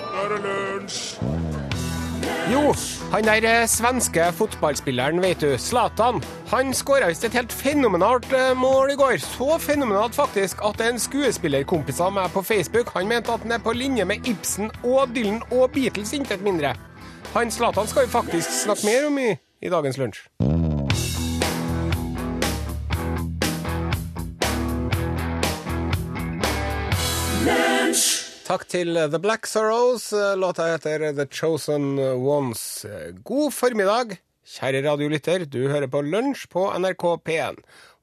er det lunsj! Jo, han der eh, svenske fotballspilleren, vet du, Zlatan, han skåra visst et helt fenomenalt eh, mål i går. Så fenomenalt faktisk at en skuespillerkompis av meg på Facebook han mente at han er på linje med Ibsen og Dylan og Beatles, intet mindre. Han Zlatan skal vi faktisk snakke mer om i, i dagens lunsj. Takk til The Black Sorrows. Låta heter The Chosen Ones. God formiddag, kjære radiolytter. Du hører på Lunsj på NRK P1.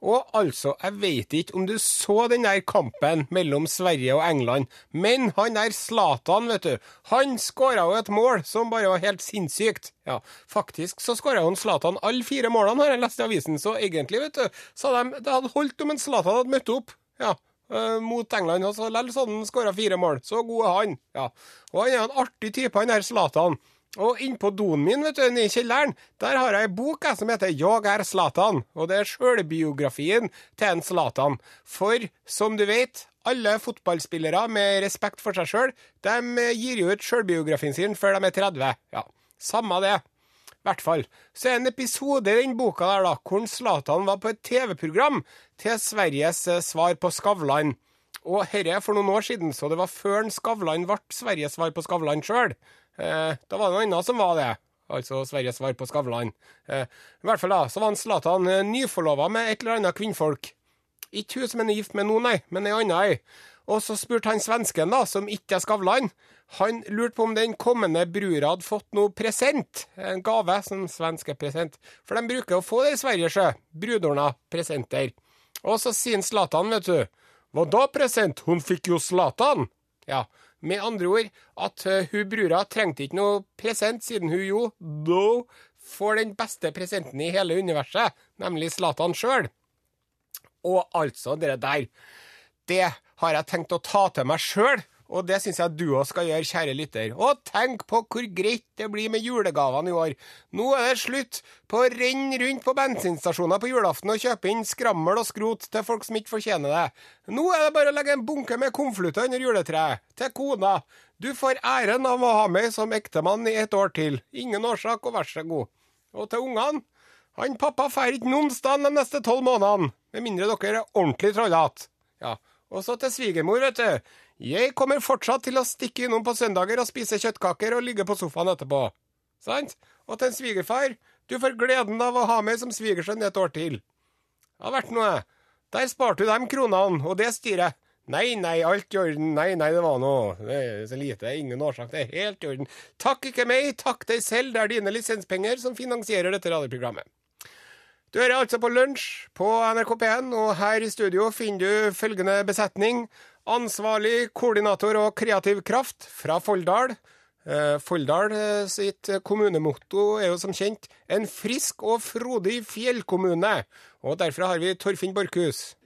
Og altså, jeg vet ikke om du så den der kampen mellom Sverige og England, men han der Zlatan, vet du, han skåra jo et mål som bare var helt sinnssykt. Ja, faktisk så skåra jo Zlatan alle fire målene, har jeg lest i avisen, så egentlig, vet du, sa de, det hadde holdt om en Zlatan hadde møtt opp. Ja, eh, mot England, og så likevel sånn skåra fire mål. Så god er han. Ja. Og han er en artig type, han der Zlatan. Og innpå doen min, vet du, i kjelleren, der har jeg ei bok jeg, som heter 'Jag er Zlatan. Og det er sjølbiografien til en Zlatan. For som du vet, alle fotballspillere med respekt for seg sjøl, de gir jo ut sjølbiografien sin før de er 30. Ja, samme det. I hvert fall. Så er en episode i den boka der da, hvor Zlatan var på et TV-program til Sveriges eh, svar på Skavlan. Og herre er for noen år siden, så det var før Skavlan ble Sveriges svar på Skavlan sjøl. Eh, da var det noe annet som var det. Altså Sveriges svar på Skavlan. Eh, I hvert fall da, så var Zlatan eh, nyforlova med et eller annet kvinnfolk. Ikke hun som han er gift med nå, nei, men ei anna ei. Og så spurte han svensken, da, som ikke er Skavlan, han lurte på om den kommende brura hadde fått noe present. En gave som svenske present. For de bruker å få det i Sverige, sjø. Brudorna presenter. Og så sier Zlatan, vet du. Hva da present? Hun fikk jo Zlatan. Ja, med andre ord at uh, hun brura trengte ikke noe present, siden hun jo da får den beste presenten i hele universet, nemlig Zlatan sjøl. Og altså, det der, det har jeg tenkt å ta til meg sjøl. Og det syns jeg du òg skal gjøre, kjære lytter. Og tenk på hvor greit det blir med julegavene i år. Nå er det slutt på å renne rundt på bensinstasjoner på julaften og kjøpe inn skrammel og skrot til folk som ikke fortjener det. Nå er det bare å legge en bunke med konvolutter under juletreet. Til kona. Du får æren av å ha meg som ektemann i et år til. Ingen årsak, og vær så god. Og til ungene. Han pappa drar ikke noen sted de neste tolv månedene. Med mindre dere er ordentlig trollete. Ja. Og så til svigermor, vet du. Jeg kommer fortsatt til å stikke innom på søndager og spise kjøttkaker og ligge på sofaen etterpå. Sant? Og til en svigerfar. Du får gleden av å ha meg som svigersønn et år til. Det har vært noe. Der sparte du de kronene, og det styret. Nei, nei, alt i orden. Nei, nei, det var noe. Det er så lite. Ingen årsak. Det er helt i orden. Takk ikke meg, takk deg selv. Det er dine lisenspenger som finansierer dette radioprogrammet. Du hører altså på Lunsj på NRK P1, og her i studio finner du følgende besetning. Ansvarlig koordinator og kreativ kraft fra Folldal. Eh, Folldal eh, sitt kommunemotto er jo som kjent 'en frisk og frodig fjellkommune'. Og derfor har vi Torfinn Borchhus.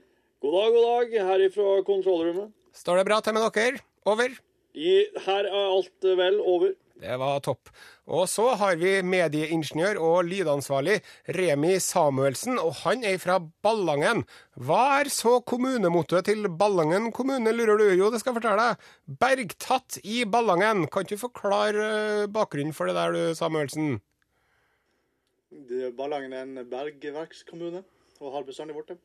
God dag, god dag, her ifra kontrollrommet. Står det bra til med dere? Over? I, her er alt vel over. Det var topp. Og så har vi medieingeniør og lydansvarlig Remi Samuelsen, og han er fra Ballangen. Hva er så kommunemottoet til Ballangen kommune, lurer du? Jo, det skal jeg fortelle deg. Bergtatt i Ballangen. Kan ikke du forklare eh, bakgrunnen for det der, du, Samuelsen? Ballangen er en bergverkskommune, og har bestandig blitt det.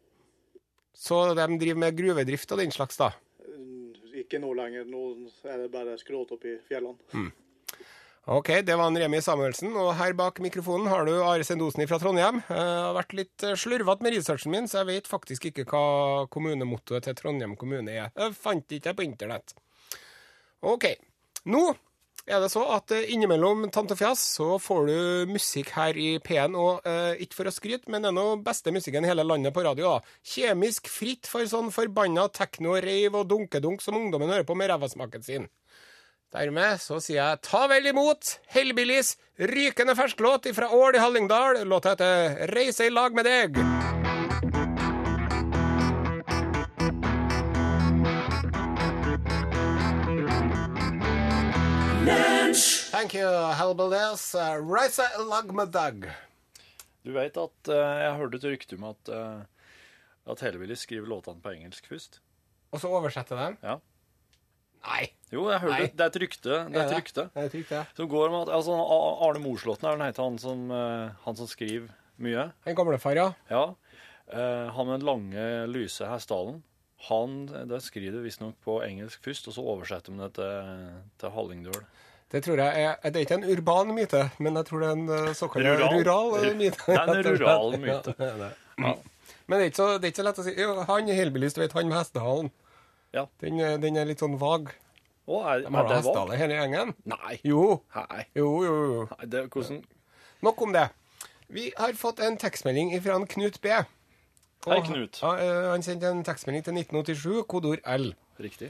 Så de driver med gruvedrift og den slags, da? Ikke nå lenger, nå er det bare skråt opp i fjellene. Ok, det var en Remi Samuelsen, og her bak mikrofonen har du Are Sendosen fra Trondheim. Jeg har vært litt eh, slurvete med researchen min, så jeg vet faktisk ikke hva kommunemottoet til Trondheim kommune er. Jeg fant ikke på internett. Ok, nå er det så at eh, innimellom Tante Fjas så får du musikk her i P1, og eh, ikke for å skryte, men det er nå beste musikken i hele landet på radio. da. Kjemisk fritt for sånn forbanna tekno, reiv og dunkedunk som ungdommen hører på med rævasmaken sin. Dermed så sier jeg ta vel imot Hellbillies rykende fersk låt fra Ål i Hallingdal. Låta heter Reise i lag med deg. Thank you, Hellbillies. Uh, Reise i lag med deg. Du vet at uh, jeg hørte et rykte om at, uh, at Hellbillies skriver låtene på engelsk først. Og så oversette de? Ja. Nei. Jo, jeg hørte Nei. det. Det er et rykte. Det er et rykte. Det er et rykte. Som går om at altså, Arne Morslåtten er den heter han som, eh, han som skriver mye. En gamlefar, ja. Ja. Eh, han med den lange, lyse hestehalen. Han det skriver visstnok på engelsk først, og så oversetter de det til, til Hallingdøl. Det tror jeg er Det er ikke en urban myte, men jeg tror det er en eh, såkalt Rural. rural, myte. Det er en rural myte. Ja, det er det. Ja. Men det er, så, det er ikke så lett å si. Jo, han er hillbillies, du vet, han med hestehalen. Ja. Den, er- den er litt sånn vag. Å, er, De har da hestehale hele gjengen. Nei. Jo, Nei. jo, jo. jo. Nei, det, hvordan Nok om det. Vi har fått en tekstmelding fra en Knut B. Og Hei, Knut. Han, eh, han sendte en tekstmelding til 1987, kodeord L. Riktig.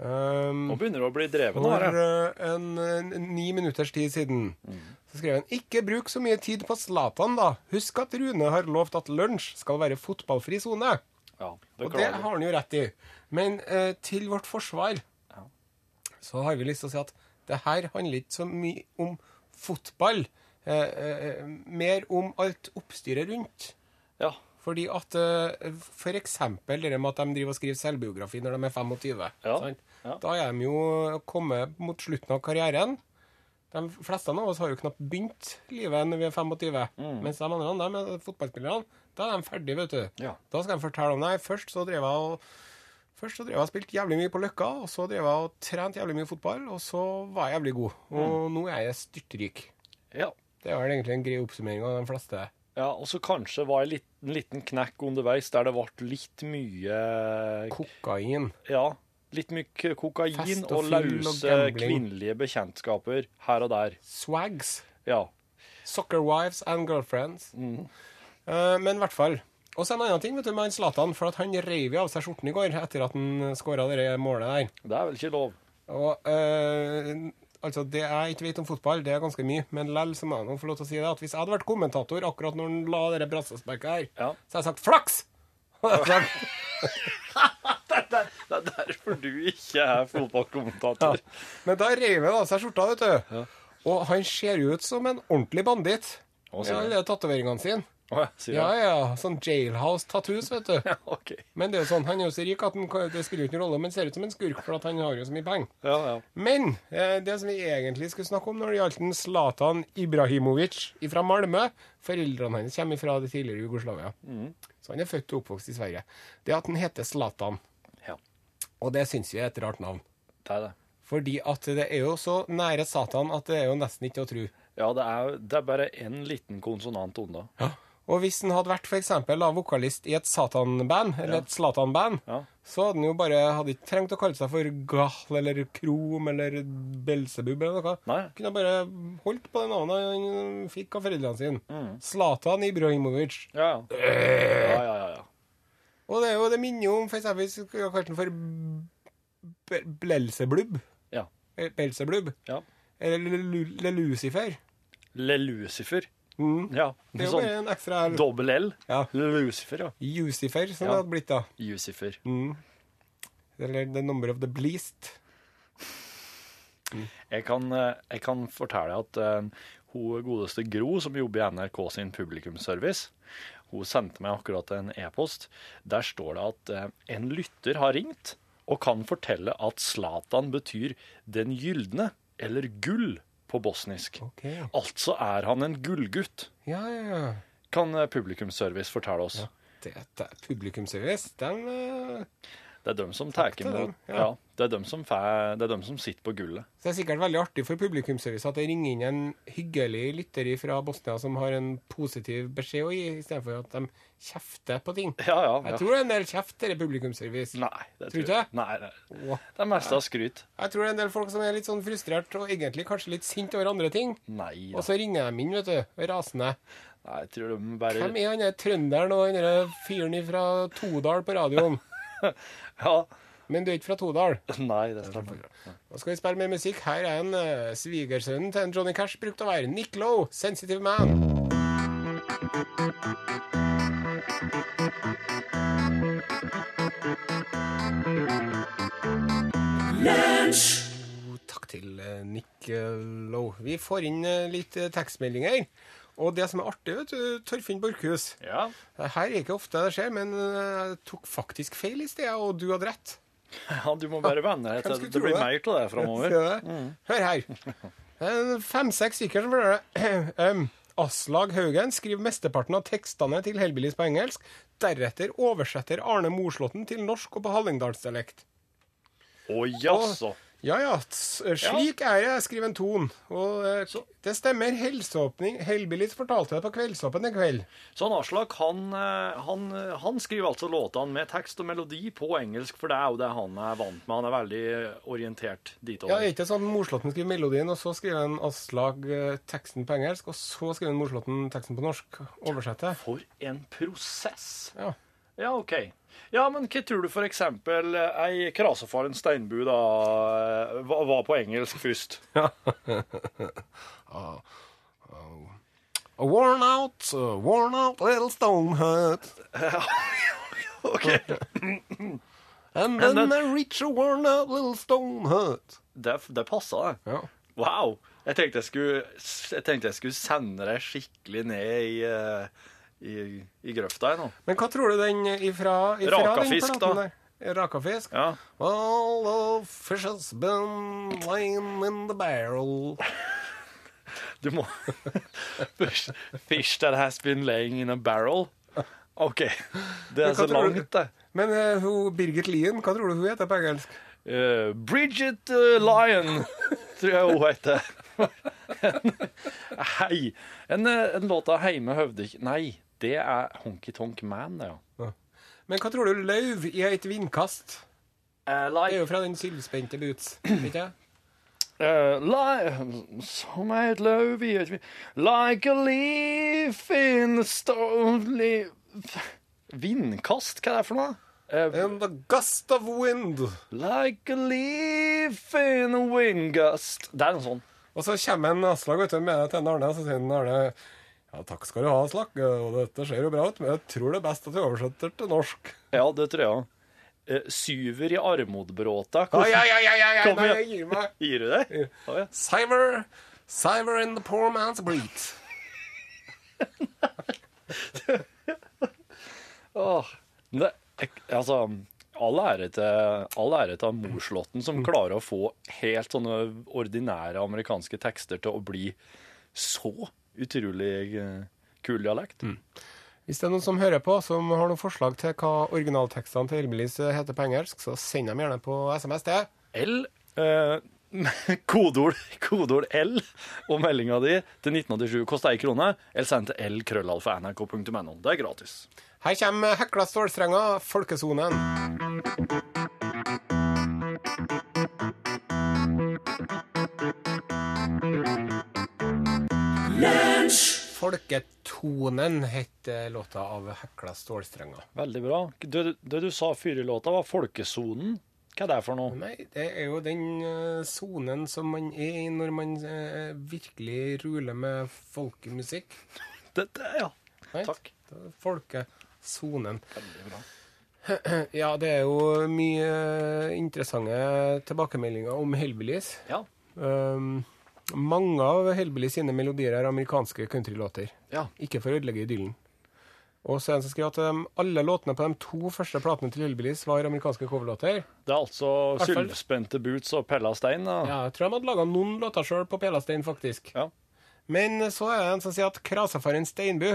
Um, Nå begynner du å bli dreven for ja. eh, en, en ni minutters tid siden. Mm. Så skrev han ikke bruk så mye tid på Zlatan, da. Husk at Rune har lovt at lunsj skal være fotballfri sone. Ja, Og det har han jo rett i. Men eh, til vårt forsvar Ja. så har vi lyst til å si at det her handler ikke så mye om fotball. Eh, eh, mer om alt oppstyret rundt. Ja. Fordi at eh, for det med at de driver og skriver selvbiografi når de er 25. Ja, sant? ja. Da er de jo kommet mot slutten av karrieren. De fleste av oss har jo knapt begynt livet når vi er 25. Mm. Mens de andre, de er fotballspillerne, da er de ferdige, vet du. Ja. Da skal de fortelle om Nei, først så drev jeg og Først så drev jeg og spilte jævlig mye på Løkka, og så drev jeg og trente jævlig mye fotball, og så var jeg jævlig god. Og Mm. nå er jeg styrtrik. ja. Det er vel egentlig en grei oppsummering av de fleste. Ja, og så kanskje var en liten, knekk underveis der det ble litt mye Kokain. Ja, litt mye kokain og, og lause kvinnelige bekjentskaper her og der. Swags. Ja. Soccer wives and girlfriends. Mm. Uh, men i hvert fall. Og så en annen ting vet du, med han Zlatan, for at han reiv av seg skjorten i går etter at han skåra det målet der. Det er vel ikke lov? Og øh, altså, Det jeg ikke vet om fotball, det er ganske mye, men lell så må jeg nå få lov til å si det at hvis jeg hadde vært kommentator akkurat når han la det brassesparket her, Ja. så hadde jeg sagt 'flaks'! Det er derfor du ikke er fotballkommentator. Men da reiv han av seg skjorta, vet du. Og han ser jo ut som en ordentlig banditt. Med har alle tatoveringene sine. Å, ja, Ja, ja. Sånn jailhouse-tattoos, vet du. Ja, OK. Men det er jo sånn, han er jo så rik at han, det spiller jo ikke noen rolle, men ser ut som en skurk, for han har jo så mye penger. Ja, ja. Men eh, det som vi egentlig skulle snakke om når det gjaldt Zlatan Ibrahimovic fra Malmö Foreldrene hans kommer fra det tidligere Jugoslavia. Så han er født og oppvokst i Sverige. Det at han heter Zlatan, ja. og det syns vi er et rart navn. Det er det. Fordi at det er jo så nære Satan at det er jo nesten ikke å tro. Ja, det er, det er bare én liten konsonant unna. Og hvis han hadde vært for da, vokalist i et Satan-band, eller et Zlatan-band, Ja. så hadde han jo bare hadde ikke trengt å kalle seg for Gahl eller Krom eller Belsebub eller noe. Nei. Kunne bare holdt på det navnet han fikk av foreldrene sine. Mm. Zlatan Ibrahimovic. Ja, ja. Ja, ja, ja. ja. Og det, er jo, det minner jo om for eksempel hvis vi skulle kalt den for Blelseblubb. Ja. Belseblub. ja. Eller Le Lucifer. Le Lucifer. Mm. Ja. Det er jo Sånn en ekstra L. dobbel L. Ja. Lucifer, ja. Lucifer, som det hadde blitt da. Lucifer. Mm. Eller The Number of the Bleast. Jeg kan, eh, jeg kan fortelle at uh, hun godeste Gro, som jobber i NRK sin publikumsservice, hun sendte meg akkurat en e-post. Der står det at uh, en lytter har ringt og kan fortelle at Zlatan betyr 'den gylne' eller 'gull' på bosnisk. Okay. Altså er han en gullgutt, Ja, ja, ja. kan eh, publikumsservice fortelle oss. Det, det er publikumsservice. Den eh, Det er dem som tar imot ja. ja. det, er dem som fær, det er dem som sitter på gullet. Så det er sikkert veldig artig for publikumsservice at det ringer inn en hyggelig lytter fra Bosnia som har en positiv beskjed å gi, istedenfor at de kjefter på ting. Ja, ja. Jeg tror det er en del kjeft i publikumsservice. Nei, det Tror tror jeg? Nei, det, det er mest av skryt. Jeg tror det er en del folk som er litt sånn frustrert og egentlig kanskje litt sint over andre ting. Nei Og så ringer de inn, vet du, rasende. Nei, jeg tror de bare Hvem er han der trønderen og den fyren fra Todal på radioen? Ja. Men du er ikke fra Todal? Nei, det stemmer. Nå skal vi spille mer musikk. Her er en uh, svigersønnen til en Johnny Cash brukte å være Nick Lowe, 'Sensitive Man'. Oh, Takk til uh, Nick eh, Lowe. Vi får inn uh, litt tekstmeldinger. Og det som er artig, vet du, Torfinn Borchhus Ja. Her er ikke ofte det skjer, men eh, jeg tok faktisk feil i sted, og du hadde rett. Ja, du må bare venne deg til det blir mer av det framover. Mm. Hør her. Fem-seks stykker som følger det. Um, Aslag Haugen skriver mesteparten av tekstene til Hellbillies på engelsk. Deretter oversetter Arne Morslåtten til norsk og på hallingdalsdialekt. Å jaså. Ja ja, slik er jeg, skriver en Ton. Og eh, det stemmer. Hellbillies fortalte det på Kveldsåpen i kveld. Så han Aslak han, eh, han, eh, han skriver altså låtene med tekst og melodi på engelsk, for det er jo det han er vant med. Han er veldig orientert Ja, ditover. det er ikke sånn Morslåtten skriver melodien, og så skriver en Aslag eh, teksten på engelsk, og så skriver en Morslåtten teksten på norsk. Oversetter. For en prosess! Ja. Ja, OK. Ja, men hva tror du eksempel eh, ei krasefaren steinbu da eh, var på engelsk først? A worn out, a worn out little stone hut. OK. And then- then I reach a worn out little stone hut. Det, det passa, det. Ja. Wow! Jeg tenkte jeg skulle, jeg tenkte jeg skulle sende deg skikkelig ned i, eh, i, i grøfta her nå. Men hva tror du den ifra, ifra Rakafisk, den platen da. Der? Rakafisk? Ja. All the fish has been laying in the barrel. Du må Fish, fish that has been laying in a barrel. OK. Det er så langt, det. Men uh, hun, Birgit Lien, hva tror du hun heter på engelsk? Uh, Bridget uh, Lyon, tror jeg hun heter. Hei. En, en låt av Heime Høvdik Nei, det er Honky Tonk Man, det, ja. Men hva tror du løv i et vindkast? Det er jo fra den sylspente boots, ikke sant? uh, like, Som et løv i et Like a leaf in the stormy Vindkast, hva er det for noe? Uh, In the gust of wind. like a leaf in a windgust. Det er noe sånn. Og så kommer en Aslak med det til Arne, og så sier han Arne ja, takk skal du ha, Slakk. dette ser jo bra ut, men jeg tror det er best at vi oversetter til norsk. Ja, det tror jeg. òg. syver i armodbråta. Å, ja, ja, ja, ja, ja, Kom nei, jeg gir meg. Gir du det? Ja. Cyber, cyber in the poor man's breed. oh, det, altså, all ære til, all ære til Morslåtten som klarer å få helt sånne ordinære amerikanske tekster til å bli så utrolig eh, kul dialekt. Hvis det er noen som hører på, som har noen forslag til hva originaltekstene til Hellbillies heter på engelsk, så send dem gjerne på SMS til L eh, Kodeord, kodeord L og meldinga di til 1987 koster ei krone. Eller send til lkrøllalfa.nrk.no. Det er gratis. Her kommer hekla stålstrenger, folkesonen. Folketonen heter låta av hekla stålstrenger. Veldig bra. Det, det du sa før i låta, var folkesonen. Hva er det for noe? Nei, det er jo den eh, sonen som man er i når man eh, virkelig ruler med folkemusikk. Det, det, ja. Nei? Takk. Folkesonen. Veldig bra. Ja, det er jo mye eh, interessante tilbakemeldinger om Hellbillies. Ja. Um, mange av Hellbilly sine melodier er amerikanske countrylåter. Ja. Ikke for å ødelegge idyllen. Og så er det som skriver at um, alle låtene på de to første platene til Hellbillies var amerikanske coverlåter. Det er altså sylvspente boots og pella stein. Da. Ja, jeg tror de hadde laga noen låter sjøl på Pelastein, faktisk. Ja. Men så er det en som sier at Krasafaren Steinbu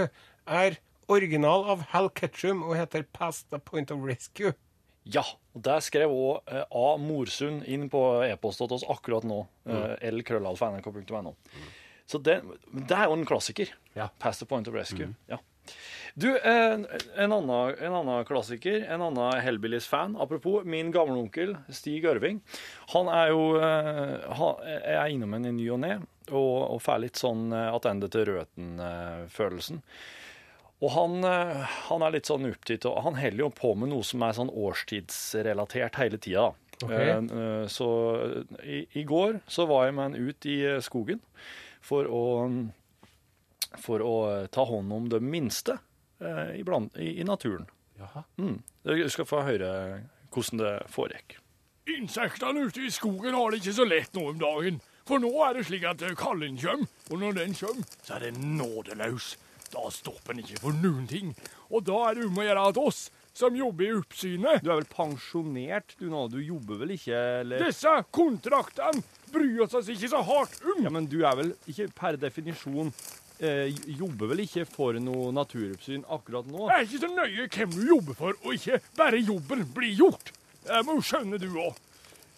er original av Hal Ketchum og heter Past the Point of Rescue. Ja, og der skrev òg eh, A. Morsund inn på e-post til oss akkurat nå. Mm. lkrøllalfa.nrk.no. Så det, det er jo en klassiker. Ja. Past the point of rescue. Ja. Du, eh, en annen, en annen klassiker, en annen Hellbillies-fan. Apropos min gamle onkel Stig Ørving. Han er jo jeg han er innom en i ny og ne, og, og får litt sånn eh, attende til Røten-følelsen. Og han, eh, han er litt sånn opptatt, og han holder jo på med noe som er sånn årstidsrelatert hele tida. Ok. Eh, eh, Så i, i går så var jeg med han ut i skogen for å, for å ta hånd om det minste i, bland, i, i naturen. Jaha. Mm. Du skal få høre hvordan det foregikk. Insektene ute i skogen har det ikke så lett nå om dagen. For nå er det slik at kallen kommer, og når den kommer, så er den nådeløs. Da stopper den ikke for noen ting. Og da er det om å gjøre at oss som jobber i oppsynet. Du er vel pensjonert du nå? Du jobber vel ikke, eller? Disse kontraktene bryr oss oss ikke så hardt om. Ja, men du er vel ikke per definisjon eh, Jobber vel ikke for noe naturoppsyn akkurat nå? Det er ikke så nøye hvem du jobber for, og ikke bare jobben blir gjort. Det må jo skjønne du òg.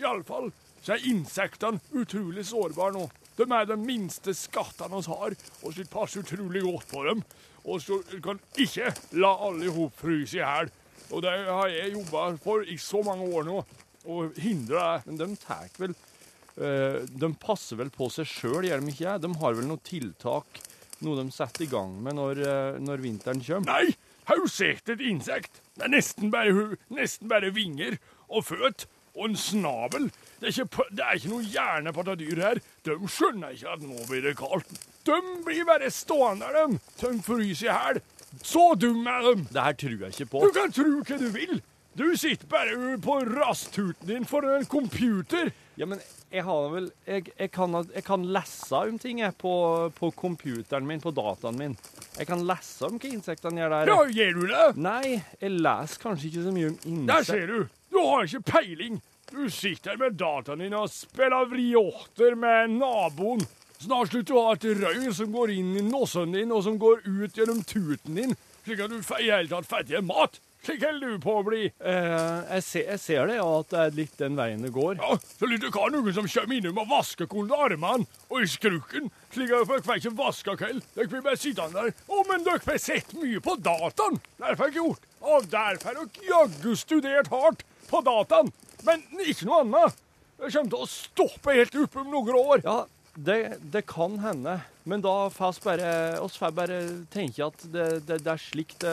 Iallfall så er insektene utrolig sårbare nå. De er de minste skattene vi har, og så passer utrolig godt på dem. Og så kan ikke la alle i hop fryse i hjel. Og det har jeg jobba for i så mange år nå, og hindre det. Men de tar vel eh, De passer vel på seg sjøl, gjør de ikke? De har vel noen tiltak, noe de setter i gang med når, eh, når vinteren kommer? Nei, har du sett et insekt? Er nesten bare, nesten bare vinger og føt og en snabel. Det er ikke, det er ikke noe hjerne på det dyret her. De skjønner ikke at nå blir det kaldt. De blir bare stående der, de. De fryser i hjel. Så dumme er de. Det her tror jeg ikke på. Du kan tro hva du vil. Du sitter bare på rasthuten din foran en computer. Ja, men jeg har vel Jeg, jeg, kan, jeg kan lese om ting jeg, på, på computeren min, på dataen min. Jeg kan lese om hva insektene gjør der. Ja, gjør du det? Nei, jeg leser kanskje ikke så mye om Der ser du. Du har ikke peiling. Du sitter med dataen din og spiller vrioter med naboen. Snart slutter du å ha et røy som går inn i nossen din, og som går ut gjennom tuten din, slik at du i hele tatt fattig mat. Slik holder du på å bli. Eh, jeg, ser, jeg ser det, ja, at det er litt den veien det går. Ja, så lytter hva noen som kommer innom og vasker under armene og i skrukken, slik at dere får ikke vaska kveld. Dere blir bare sittende der. Å, men dere får sett mye på dataen. Derfor har dere gjort. Og derfor har dere jaggu studert hardt på dataen. Men ikke noe annet. Det kommer til å stoppe helt opp om noen år. Ja, det, det kan hende, men da får vi bare, oss får bare tenke at det, det, det, er slik det,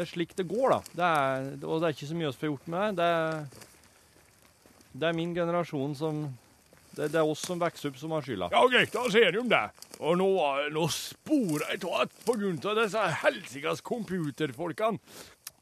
er slik det går, da. Det er, og det er ikke så mye vi får gjort med det. Er, det er min generasjon som det, er oss som vokser opp, som har skylda. Ja, greit, da ser du om det. Og nå, nå sporer jeg av at av disse helsikas computerfolkene.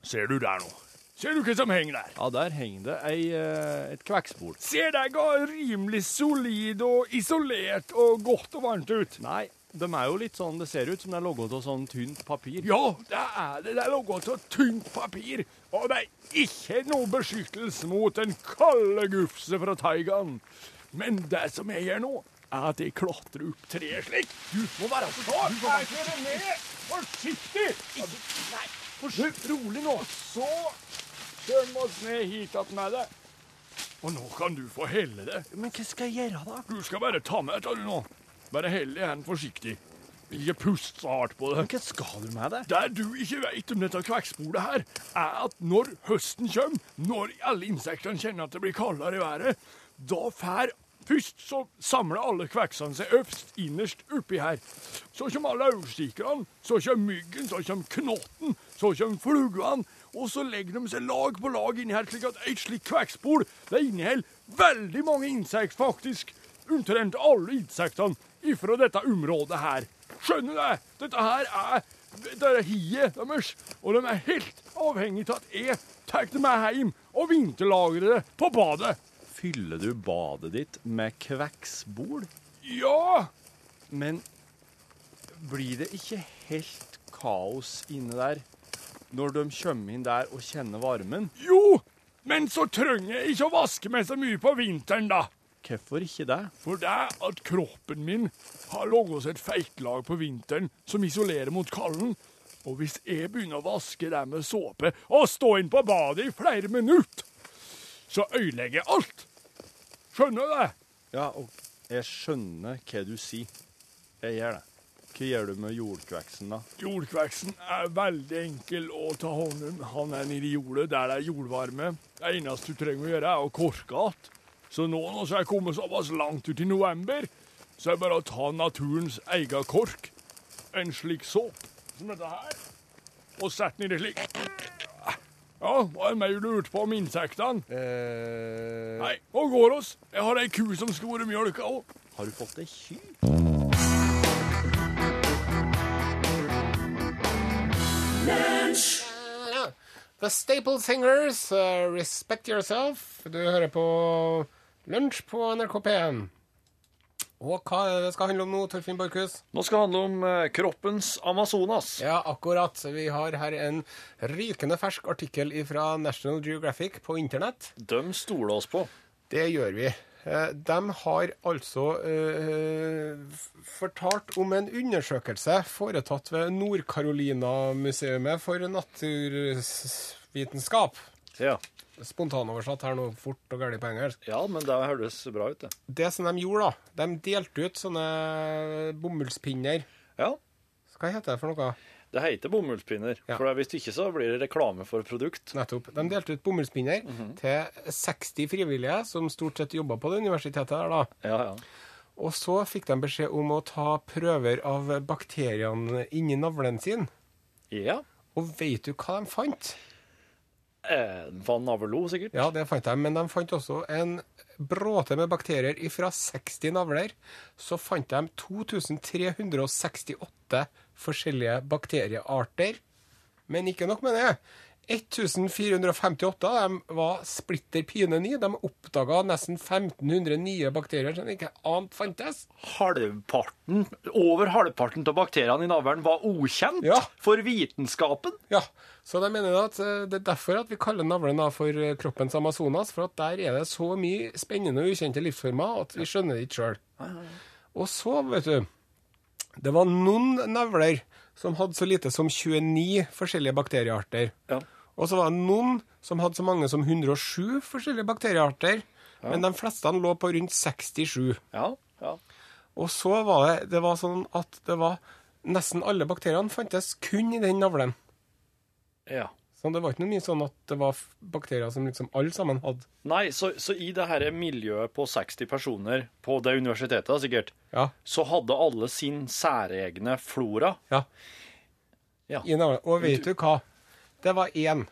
Ser du der nå? Ser du hva som henger der? Ja, der henger det ei, eh, et kvekkspol. Ser deg ga rimelig solid og isolert og godt og varmt ut. Nei, de er jo litt sånn Det ser ut som det er laget av sånn tynt papir. Ja, det er det. Det er laget av tynt papir. Og det er ikke noe beskyttelse mot den kalde gufse fra taigaen. Men det som jeg gjør nå, er at jeg klatrer opp treet slik. Du må være så sånn. Jeg kjører ned. Forsiktig. Nei, forsiktig. Rolig nå. Så kommer oss ned hit att med det. Og nå kan du få helle det. Men hva skal jeg gjøre, da? Du skal bare ta med dette du nå. Bare hell i hendene forsiktig. Ikke pust så hardt på det. Hva skal du med det? Det du ikke vet om dette kvekksporet her, er at når høsten kommer, når alle insektene kjenner at det blir kaldere i været, da fær Først så samler alle kveksene seg øverst, innerst oppi her. Så kommer alle aurstikkerne, så kommer myggen, så kommer knotten, så kommer flugene. Og så legger de seg lag på lag inni her, slik at et slikt kvekkspor det inneholder veldig mange insekter, faktisk. Omtrent alle insektene ifra dette området her. Skjønner du? Dette her er dette er hiet deres, og de er helt avhengig av at jeg tar det med hjem og vinterlagrer det på badet. Fyller du badet ditt med kvekkspol? Ja, Men blir det ikke helt kaos inne der når de kommer inn der og kjenner varmen? jo, men så trenger jeg ikke å vaske meg så mye på vinteren, da. Hvorfor ikke det? For det at kroppen min har laget seg et feitlag på vinteren som isolerer mot kalden. Og hvis jeg begynner å vaske det med såpe og stå inn på badet i flere minutter, så ødelegger jeg alt. Skjønner du det? Ja, og jeg skjønner hva du sier. Jeg gjør det. Hva gjør du med jordkveksen, da? Jordkveksen er veldig enkel å ta hånd om. Han er nede i jordet der det er jordvarme. Det eneste du trenger å gjøre, er å korke igjen. Så nå når jeg er kommet såpass langt ut i november, så er det bare å ta naturens egen kork, en slik såp som dette her, og sette den i det slik. Ja, hva er mer du lurte på om insektene? Eh, Nei, nå går oss. Jeg har ei ku som skal være mjølka òg. har du fått ei ky? The Staple Singers, uh, Respect Yourself. Du hører på Lunsj på NRK P1. Og hva det skal handle om nå, Torfinn Borchhus? Nå skal det handle om eh, kroppens Amazonas. Ja, akkurat. Vi har her en rykende fersk artikkel fra National Geographic på internett. De stoler oss på. Det gjør vi. Eh, De har altså eh, fortalt om en undersøkelse foretatt ved Nord-Carolina-museet for naturvitenskap. Ja. Spontanoversatt her nå, fort og galt på engelsk. ja, men det høres bra ut, det. Det som de gjorde, da, de delte ut sånne bomullspinner. Ja. Hva heter det for noe? Det heter bomullspinner. Ja. For hvis ikke så blir det reklame for produkt. Nettopp. De delte ut bomullspinner til 60 frivillige som stort sett jobba på det universitetet der, da. Ja, ja. Og så fikk de beskjed om å ta prøver av bakteriene inni navlen sin. Ja. Og vet du hva de fant? Eh, navlo, sikkert. Ja, det fant de, men de fant også en bråte med bakterier fra 60 navler. Så fant de 2368 forskjellige bakteriearter. Men ikke nok med det. 1458 av dem var splitter pine nye. De oppdaga nesten 1500 nye bakterier som ikke annet fantes. Halvparten, over halvparten av bakteriene i navlen var ukjent Ja. for vitenskapen. Ja, så de mener at eh, det er derfor at vi kaller navlen for eh, kroppens Amazonas, for at der er det så mye spennende og ukjente livsformer at vi skjønner det ikke sjøl. Og så, vet du Det var noen navler som hadde så lite som 29 forskjellige bakteriearter. Ja. Og så var det noen som hadde så mange som 107 forskjellige bakteriearter. Men de fleste lå på rundt 67. Ja, ja. Og så var det, det var sånn at det var nesten alle bakteriene fantes kun i den navlen. ja. Så det var ikke noe mye sånn at det var bakterier som liksom alle sammen hadde. Nei, så, så i det her miljøet på 60 personer på det universitetet, sikkert, Ja. så hadde alle sin særegne flora. ja. Ja. I navlen. Og vet du hva? Det var én.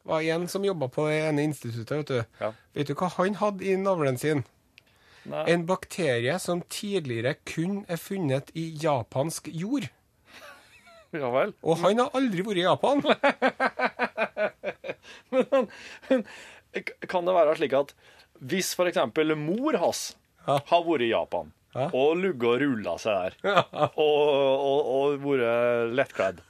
Det var én som jobba på det ene instituttet, vet du. Ja. Vet du hva han hadde i navlen sin? Nei. En bakterie som tidligere kun er funnet i japansk jord. Ja vel. Og han har aldri vært i Japan. Men Kan det være slik at hvis eksempel mor hans Ja. har vært i Japan Ja. og ligget og rulla seg der, og, og, og vært lettkledd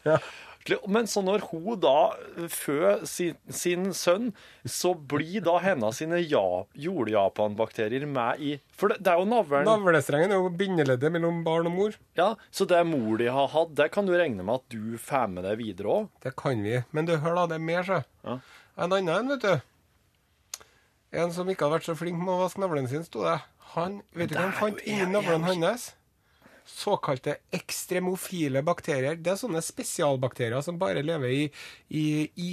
Men så når hun da føder sin, sin sønn, så blir da hennes sine ja, jord-Japan-bakterier med i For det, det er jo navlen Navlestrengen er jo bindeleddet mellom barn og mor. Ja, Så det mor de har hatt, det kan du regne med at du får med deg videre òg? Det kan vi. Men du, hør da, det er mer, så. Ja. En annen en, vet du. En som ikke har vært så flink med å vaske navlen sin, sto det. Han, vet du hva han fant Ingen navlen hans? Såkalte ekstremofile bakterier. Det er sånne spesialbakterier som bare lever i, i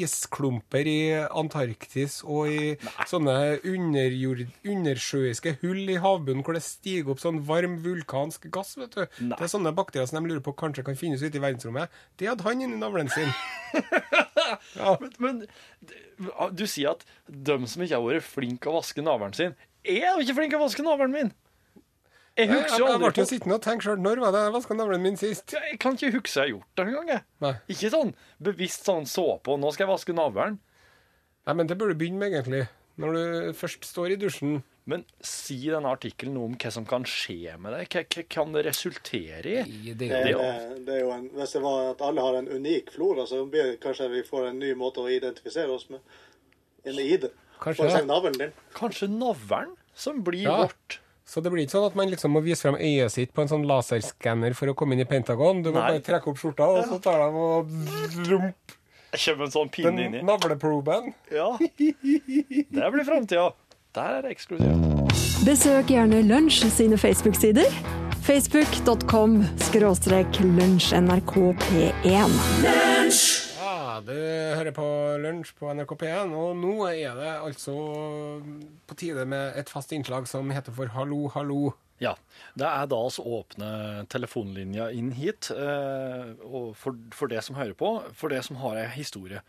isklumper i Antarktis og i sånne underjord, undersjøiske hull i havbunnen hvor det stiger opp sånn varm vulkansk gass. vet du. Nei. Det er sånne bakterier som de lurer på kanskje kan finnes ute i verdensrommet. Det hadde han inni navlen sin. Men, men du sier at de som ikke har vært flinke å vaske navlen sin, er jo ikke flinke å vaske navlen min! Jeg Jeg, jeg, husker jo jeg ble jo sittende og tenke sjøl når var det jeg vaska navlen min sist? Jeg kan ikke huske jeg har gjort det engang. jeg. Ikke sånn bevisst sånn så på, nå skal jeg vaske navlen. Nei, men det burde du begynne med, egentlig. Når du først står i dusjen. Men si denne artikkelen noe om hva som kan skje med deg. Hva, hva kan det resultere i? det Det, Det- er jo en, hvis det var at alle har en unik flora, så blir kanskje vi får en ny måte å identifisere oss med. En ID. Kanskje navlen din. Kanskje navlen som blir Ja. vårt? Så det blir ikke sånn at man liksom må vise frem øyet sitt på en sånn laserskanner for å komme inn i Pentagon. Du må Nei. bare trekke opp skjorta, og så tar de og rump kommer en sånn pinne den inni. navleproben. Ja. Det blir framtida. Der er det eksklusivt. Besøk gjerne Lunsj sine Facebook-sider. Facebook.com skråstrek lunsjnrkp1. Ja, du hører på Lunsj på NRK P1, og nå er det altså på tide med et fast innslag som heter for Hallo, hallo. Ja. Det er da altså åpne telefonlinja inn hit, eh, og for, for det som hører på, for det som har ei historie.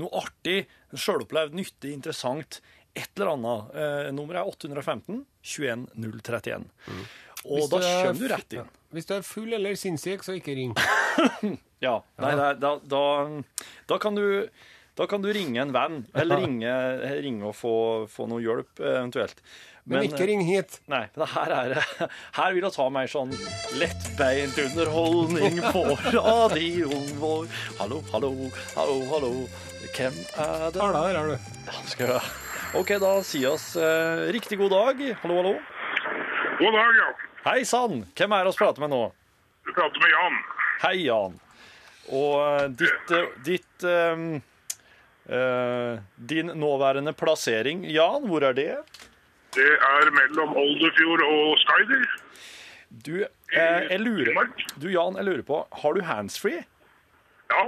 Noe artig, sjølopplevd, nyttig, interessant. Et eller annet. Eh, nummeret er 815 21031. Mm. Og da du er kommer du rett inn. Hvis du er full eller sinnssyk, så ikke ring. Ja. Nei, da, da, da, da kan du Da kan du ringe en venn, eller ringe, ringe og få, få noe hjelp, eventuelt. Men ikke ring hit. Nei, men her er Her vil jeg ta meg sånn lettbeint underholdning på radioen vår. Hallo, hallo, hallo, hallo. Hvem er det? Her her er du. Ja, skal jeg... OK, da sier oss eh, riktig god dag. Hallo, hallo. God dag, ja. Hei sann! Hvem er det vi prater med nå? Du prater med Jan. Hei, Jan. Og eh, ditt, eh, ditt um, uh, Din nåværende plassering, Jan, hvor er det? Det er mellom Olderfjord og Skyder. Du, eh, jeg lurer Du, Jan, jeg lurer på, har du handsfree? Ja.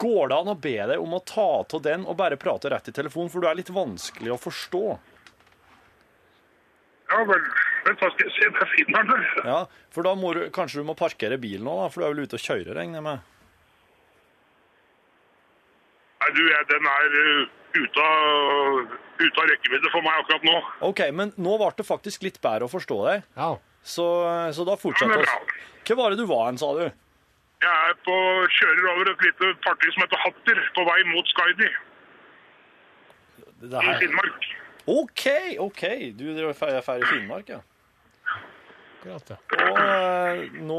Går det an å be deg om å ta av den og bare prate rett i telefonen, for du er litt vanskelig å forstå? Ja vel. Vent, da skal jeg se om jeg finner den. Ja, for da må du, kanskje du må parkere bilen nå, da, for du er vel ute og kjører, regner jeg med? Nei, du, jeg, den er uh, ute av, ut av rekkevidde for meg akkurat nå. OK, men nå ble det faktisk litt bedre å forstå deg, Ja. så, så da fortsetter vi. Ja, Hva var det du var hen, sa du? Jeg er på, kjører over et lite fartøy som heter Hatter, på vei mot Skaidi. Det i. Finnmark. OK, OK. Du er ferdig i Finnmark, ja. Akkurat, ja. Og eh, nå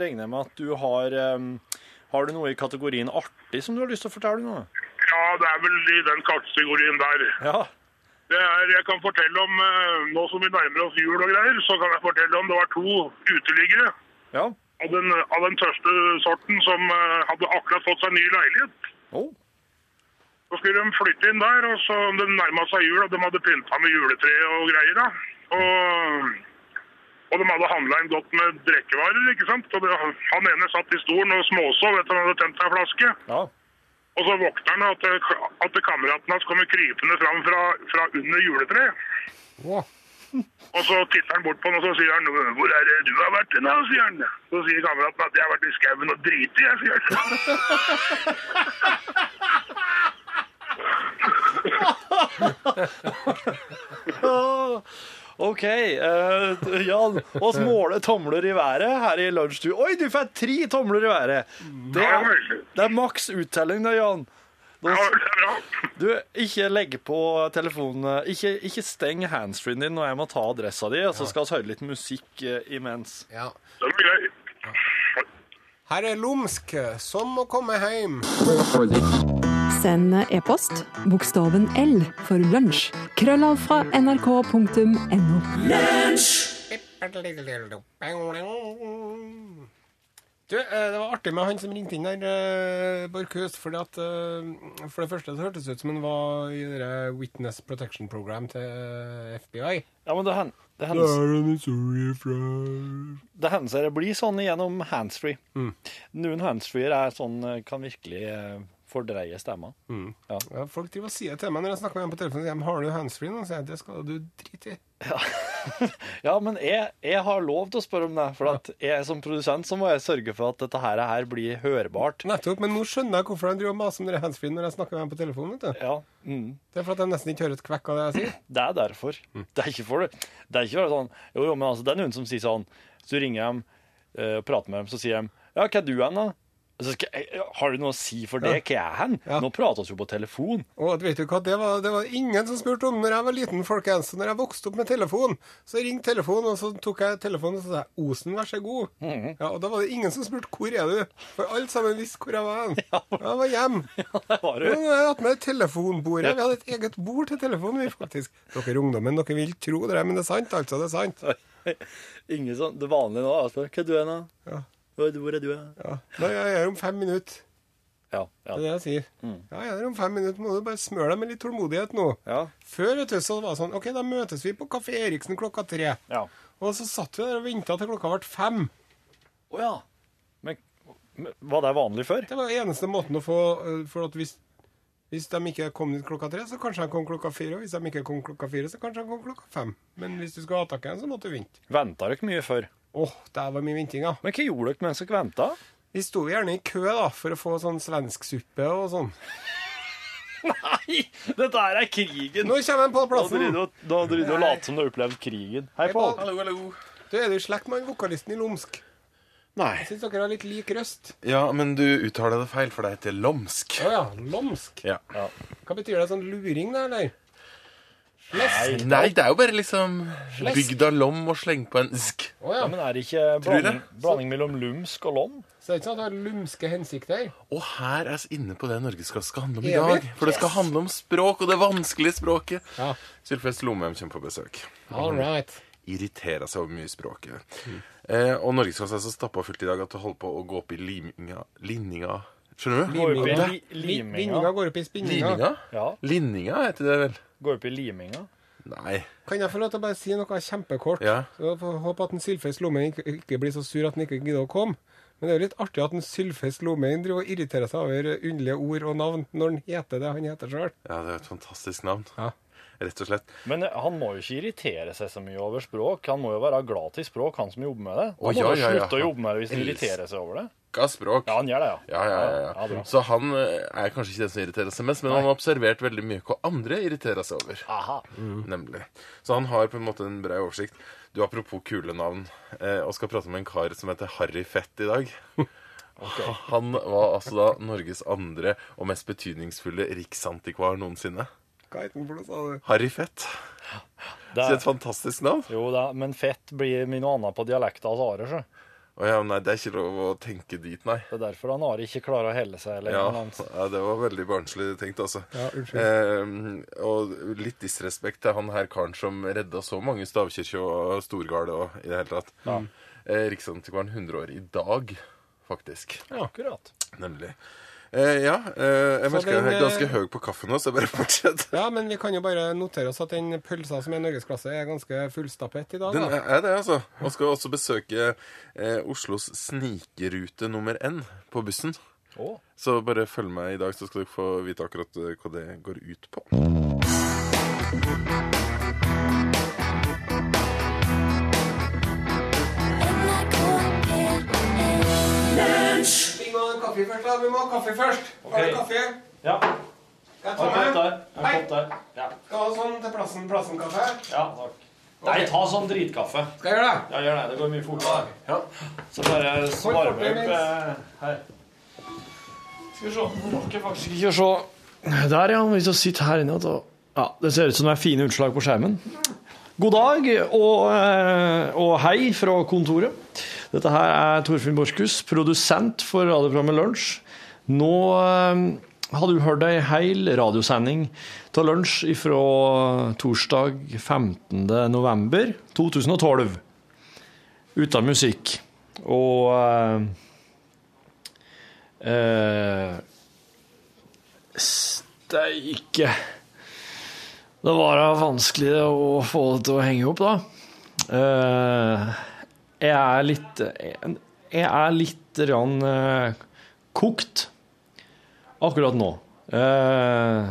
regner jeg med at du har eh, Har du noe i kategorien artig som du har lyst til å fortelle nå? Ja, det er vel i den kategorien der. Ja. Det er, jeg kan fortelle om, eh, nå som vi nærmer oss jul og greier, så kan jeg fortelle om det var to uteliggere Ja. av den, av den tørste sorten som eh, hadde akkurat fått seg ny leilighet. Oh. Så skulle de flytte inn der, og så de nærma seg jul, og de hadde pynta med juletre og greier. da. Og, og de hadde handla inn godt med drikkevarer, ikke sant. Og det, han ene satt i stolen og småsov etter han hadde tent en flaske. Ja. Og så våkner han at, at kameraten hans kommer krypende fram fra, fra under juletreet. Å, Og så titter han bort på han og så sier han 'Hvor er det du har vært da?' sier han. Så sier kameraten at 'jeg har vært i skauen og driti', jeg, sier han. OK. Uh, Jan, oss måler tomler i været her i lunsjstue. Oi, du får tre tomler i været! Det er, det er maks uttelling da, Jan. Da, er du, ikke legg på telefonen. Ikke, ikke steng handsfreen din når jeg må ta adressa di, og så skal vi høre litt musikk eh, imens. ja. Er. Her er Lumsk, som må komme hjem. Send e-post bokstaven L for lunsj. Krøllav fra nrk.no. Du, eh, det var artig med han som ringte inn der, eh, Borchhus. Fordi at, eh, for det første så hørtes det ut som han var i det Witness Protection Program til FBI. Ja, men det, hen, det, Det hender, er det hender seg det blir sånn gjennom handsfree. Noen handsfreer er sånn kan virkelig fordreie stemma. ja, Folk driver og sier til meg når jeg snakker med dem på telefonen. Har du handsfree nå? Så sier jeg det skal du drite i. Ja, men jeg, jeg har lov til å spørre om det, for at jeg som produsent så må jeg sørge for at dette her, her blir hørbart. Nettopp. Men nå skjønner jeg hvorfor de driver og maser om det handsfree når jeg snakker med dem på telefonen. vet du. Ja, mm. Det er for at de nesten ikke hører et kvekk av det jeg sier. Det er derfor. Det er ikke for det. Det er ikke bare sånn Jo, jo, men altså, det er noen som sier sånn Så ringer jeg dem eh, og prater med dem, så sier de Ja, hva er du hen, da? Jeg, har du noe å si for det? Hva er han? Ja. Nå prater vi jo på telefon. Og vet du hva, det var, det var ingen som spurte om når jeg var liten, folkens. Når jeg vokste opp med telefon, så ringte telefonen, og så tok jeg telefonen og så sa jeg, Osen, vær så god. Ja, Og da var det ingen som spurte hvor er du? For alle sammen visste hvor jeg var. hen. Jeg var hjemme. Det var Nå jo har jeg hatt med telefonbordet. Vi hadde et eget bord til telefonen, vi faktisk. Dere ungdommen, dere vil tro det, men det er sant, altså. Det er sant. ingen sånn Det vanlige nå er spør, Hva er du da? Ja. Hvor er du? Ja. Nei, jeg er om fem minutter. Ja. Det er det jeg sier. Ja, jeg er om fem minutter. Må du bare smøre deg med litt tålmodighet nå. Ja. Før vet du, så var det sånn OK, da møtes vi på Kafé Eriksen klokka tre. ja. Og så satt vi der og venta til klokka ble fem. Å ja. Men men var det vanlig før? Det var eneste måten å få øh, For at hvis, hvis de ikke kom dit klokka tre, så kanskje de kom klokka fire. Og hvis de ikke kom klokka fire, så kanskje de kom klokka fem. Men hvis du skulle ha tak i en, så måtte du vente. Venta dere mye før? Åh, der var mye venting, ja. Men hva gjorde dere mens dere venta? Vi sto gjerne i kø da, for å få sånn svensksuppe og sånn. Nei! Dette her er krigen! Nå kommer han på plassen! da driver du og later som du har opplevd krigen. Hei, Pål. Hallo, hallo. Du er du i slekt med vokalisten i Lomsk? Nei. Jeg syns dere har litt lik røst. Ja, men du uttaler det feil, for det heter lomsk. Å ja. Lomsk. Ja. Hva betyr det? Sånn luring, da, eller? Nei, det er jo bare liksom bygd av lom og sleng på en sk. Oh, ja. Ja, men er det ikke blanding, blanding mellom lumsk og lom? Så det er ikke sånn at det har lumske hensikter? Og her er vi inne på det Norgesklasse skal handle om i Er dag. For det skal handle om språk, og det vanskelige språket. Ja. Sylfest Lomheim kommer på besøk. All right. Irriterer seg over mye språket. språket. Eh, og Norgesklasse er så stappa fullt i dag at det holder på å gå opp i liminga Linninga Skjønner du? Går Liminga. Vinninga liminga. går opp i spinninga. Liminga? Ja, Linninga heter det vel? går opp i liminga. Nei. Kan jeg få lov til å bare si noe kjempekort? Ja. Håper at en Sylfest Lomheim ikke, blir så sur at han ikke gidder å komme. Men det er jo litt artig at en Sylfest Lomheim driver og irriterer seg over underlige ord og navn når han heter det han heter sjøl. Ja, det er et fantastisk navn. Ja. Rett og slett. Men eh, han må jo ikke irritere seg så mye over språk. Han må jo være glad til språk, han som jobber med det. Han oh, må ja, jo ja, ja. slutte å jobbe med det hvis han irriterer seg over det. Ga språk. Ja, han gjør det, ja. Ja, ja, ja, Ja, ja. Så han eh, er kanskje ikke den som irriterer seg mest, men han har observert veldig mye hva andre irriterer seg over. Aha. Nemlig. Så han har på en måte en bred oversikt. Du, Apropos kule navn, eh, og skal prate med en kar som heter Harry Fett i dag. Han var altså da Norges andre og mest betydningsfulle riksantikvar noensinne. Hva heter han for noe, sa du? Harry Fett. Det Så er, et fantastisk navn. jo da, men fett blir mye noe annet på dialekta Altså, Are, så. Å ja, nei, det er ikke lov å tenke dit, nei. Det er derfor han Are ikke klarer å helle seg. Eller Ja, noe annet. ja, det var veldig barnslig tenkt, altså. Ja, unnskyld. Eh, og litt disrespekt til han her karen som redda så mange stavkirker og Storgard og i det hele tatt. Ja. Eh, Riksantikvaren 100 år i dag, faktisk. Akkurat. Nemlig. Eh, ja, eh, jeg merker merker jeg er ganske eh, høy på kaffen nå, så jeg bare fortsetter. Ja, men vi kan jo bare notere oss at den pølsa som er norgesklasse, er ganske fullstappet i dag. Den er er det, altså. Og skal også besøke eh, Oslos snikerute nummer N på bussen. Oh. Så bare følg med i dag, så skal dere få vite akkurat eh, hva det går ut på. Kaffe først, da. Vi må ha kaffe først. Har du kaffe? Ja. Jeg ta med? En kopp der. Ja. Skal ha sånn til plassen, plassen kaffe? ja, takk. Nei, ta sånn dritkaffe. Skal jeg gjøre det? Ja, gjør det. Det går mye fortere. Ja. Så bare svarme opp eh, her. Skal vi se. Rakk faktisk ikke å se Der, ja. Hvis vi sitter her inne, og Ja, det ser ut som det er fine utslag på skjermen. God dag og, eh, og hei fra kontoret. Dette her er Torfinn Borchhus, produsent for radioprogrammet Lunsj. Nå eh, har du hørt ei heil radiosending til lunsj fra torsdag 15. november 2012. Uten musikk. Og eh, Steike. Det var da vanskelig å få det til å henge opp, da. Eh, jeg er litt Jeg er litt rann, eh, kokt akkurat nå. Eh,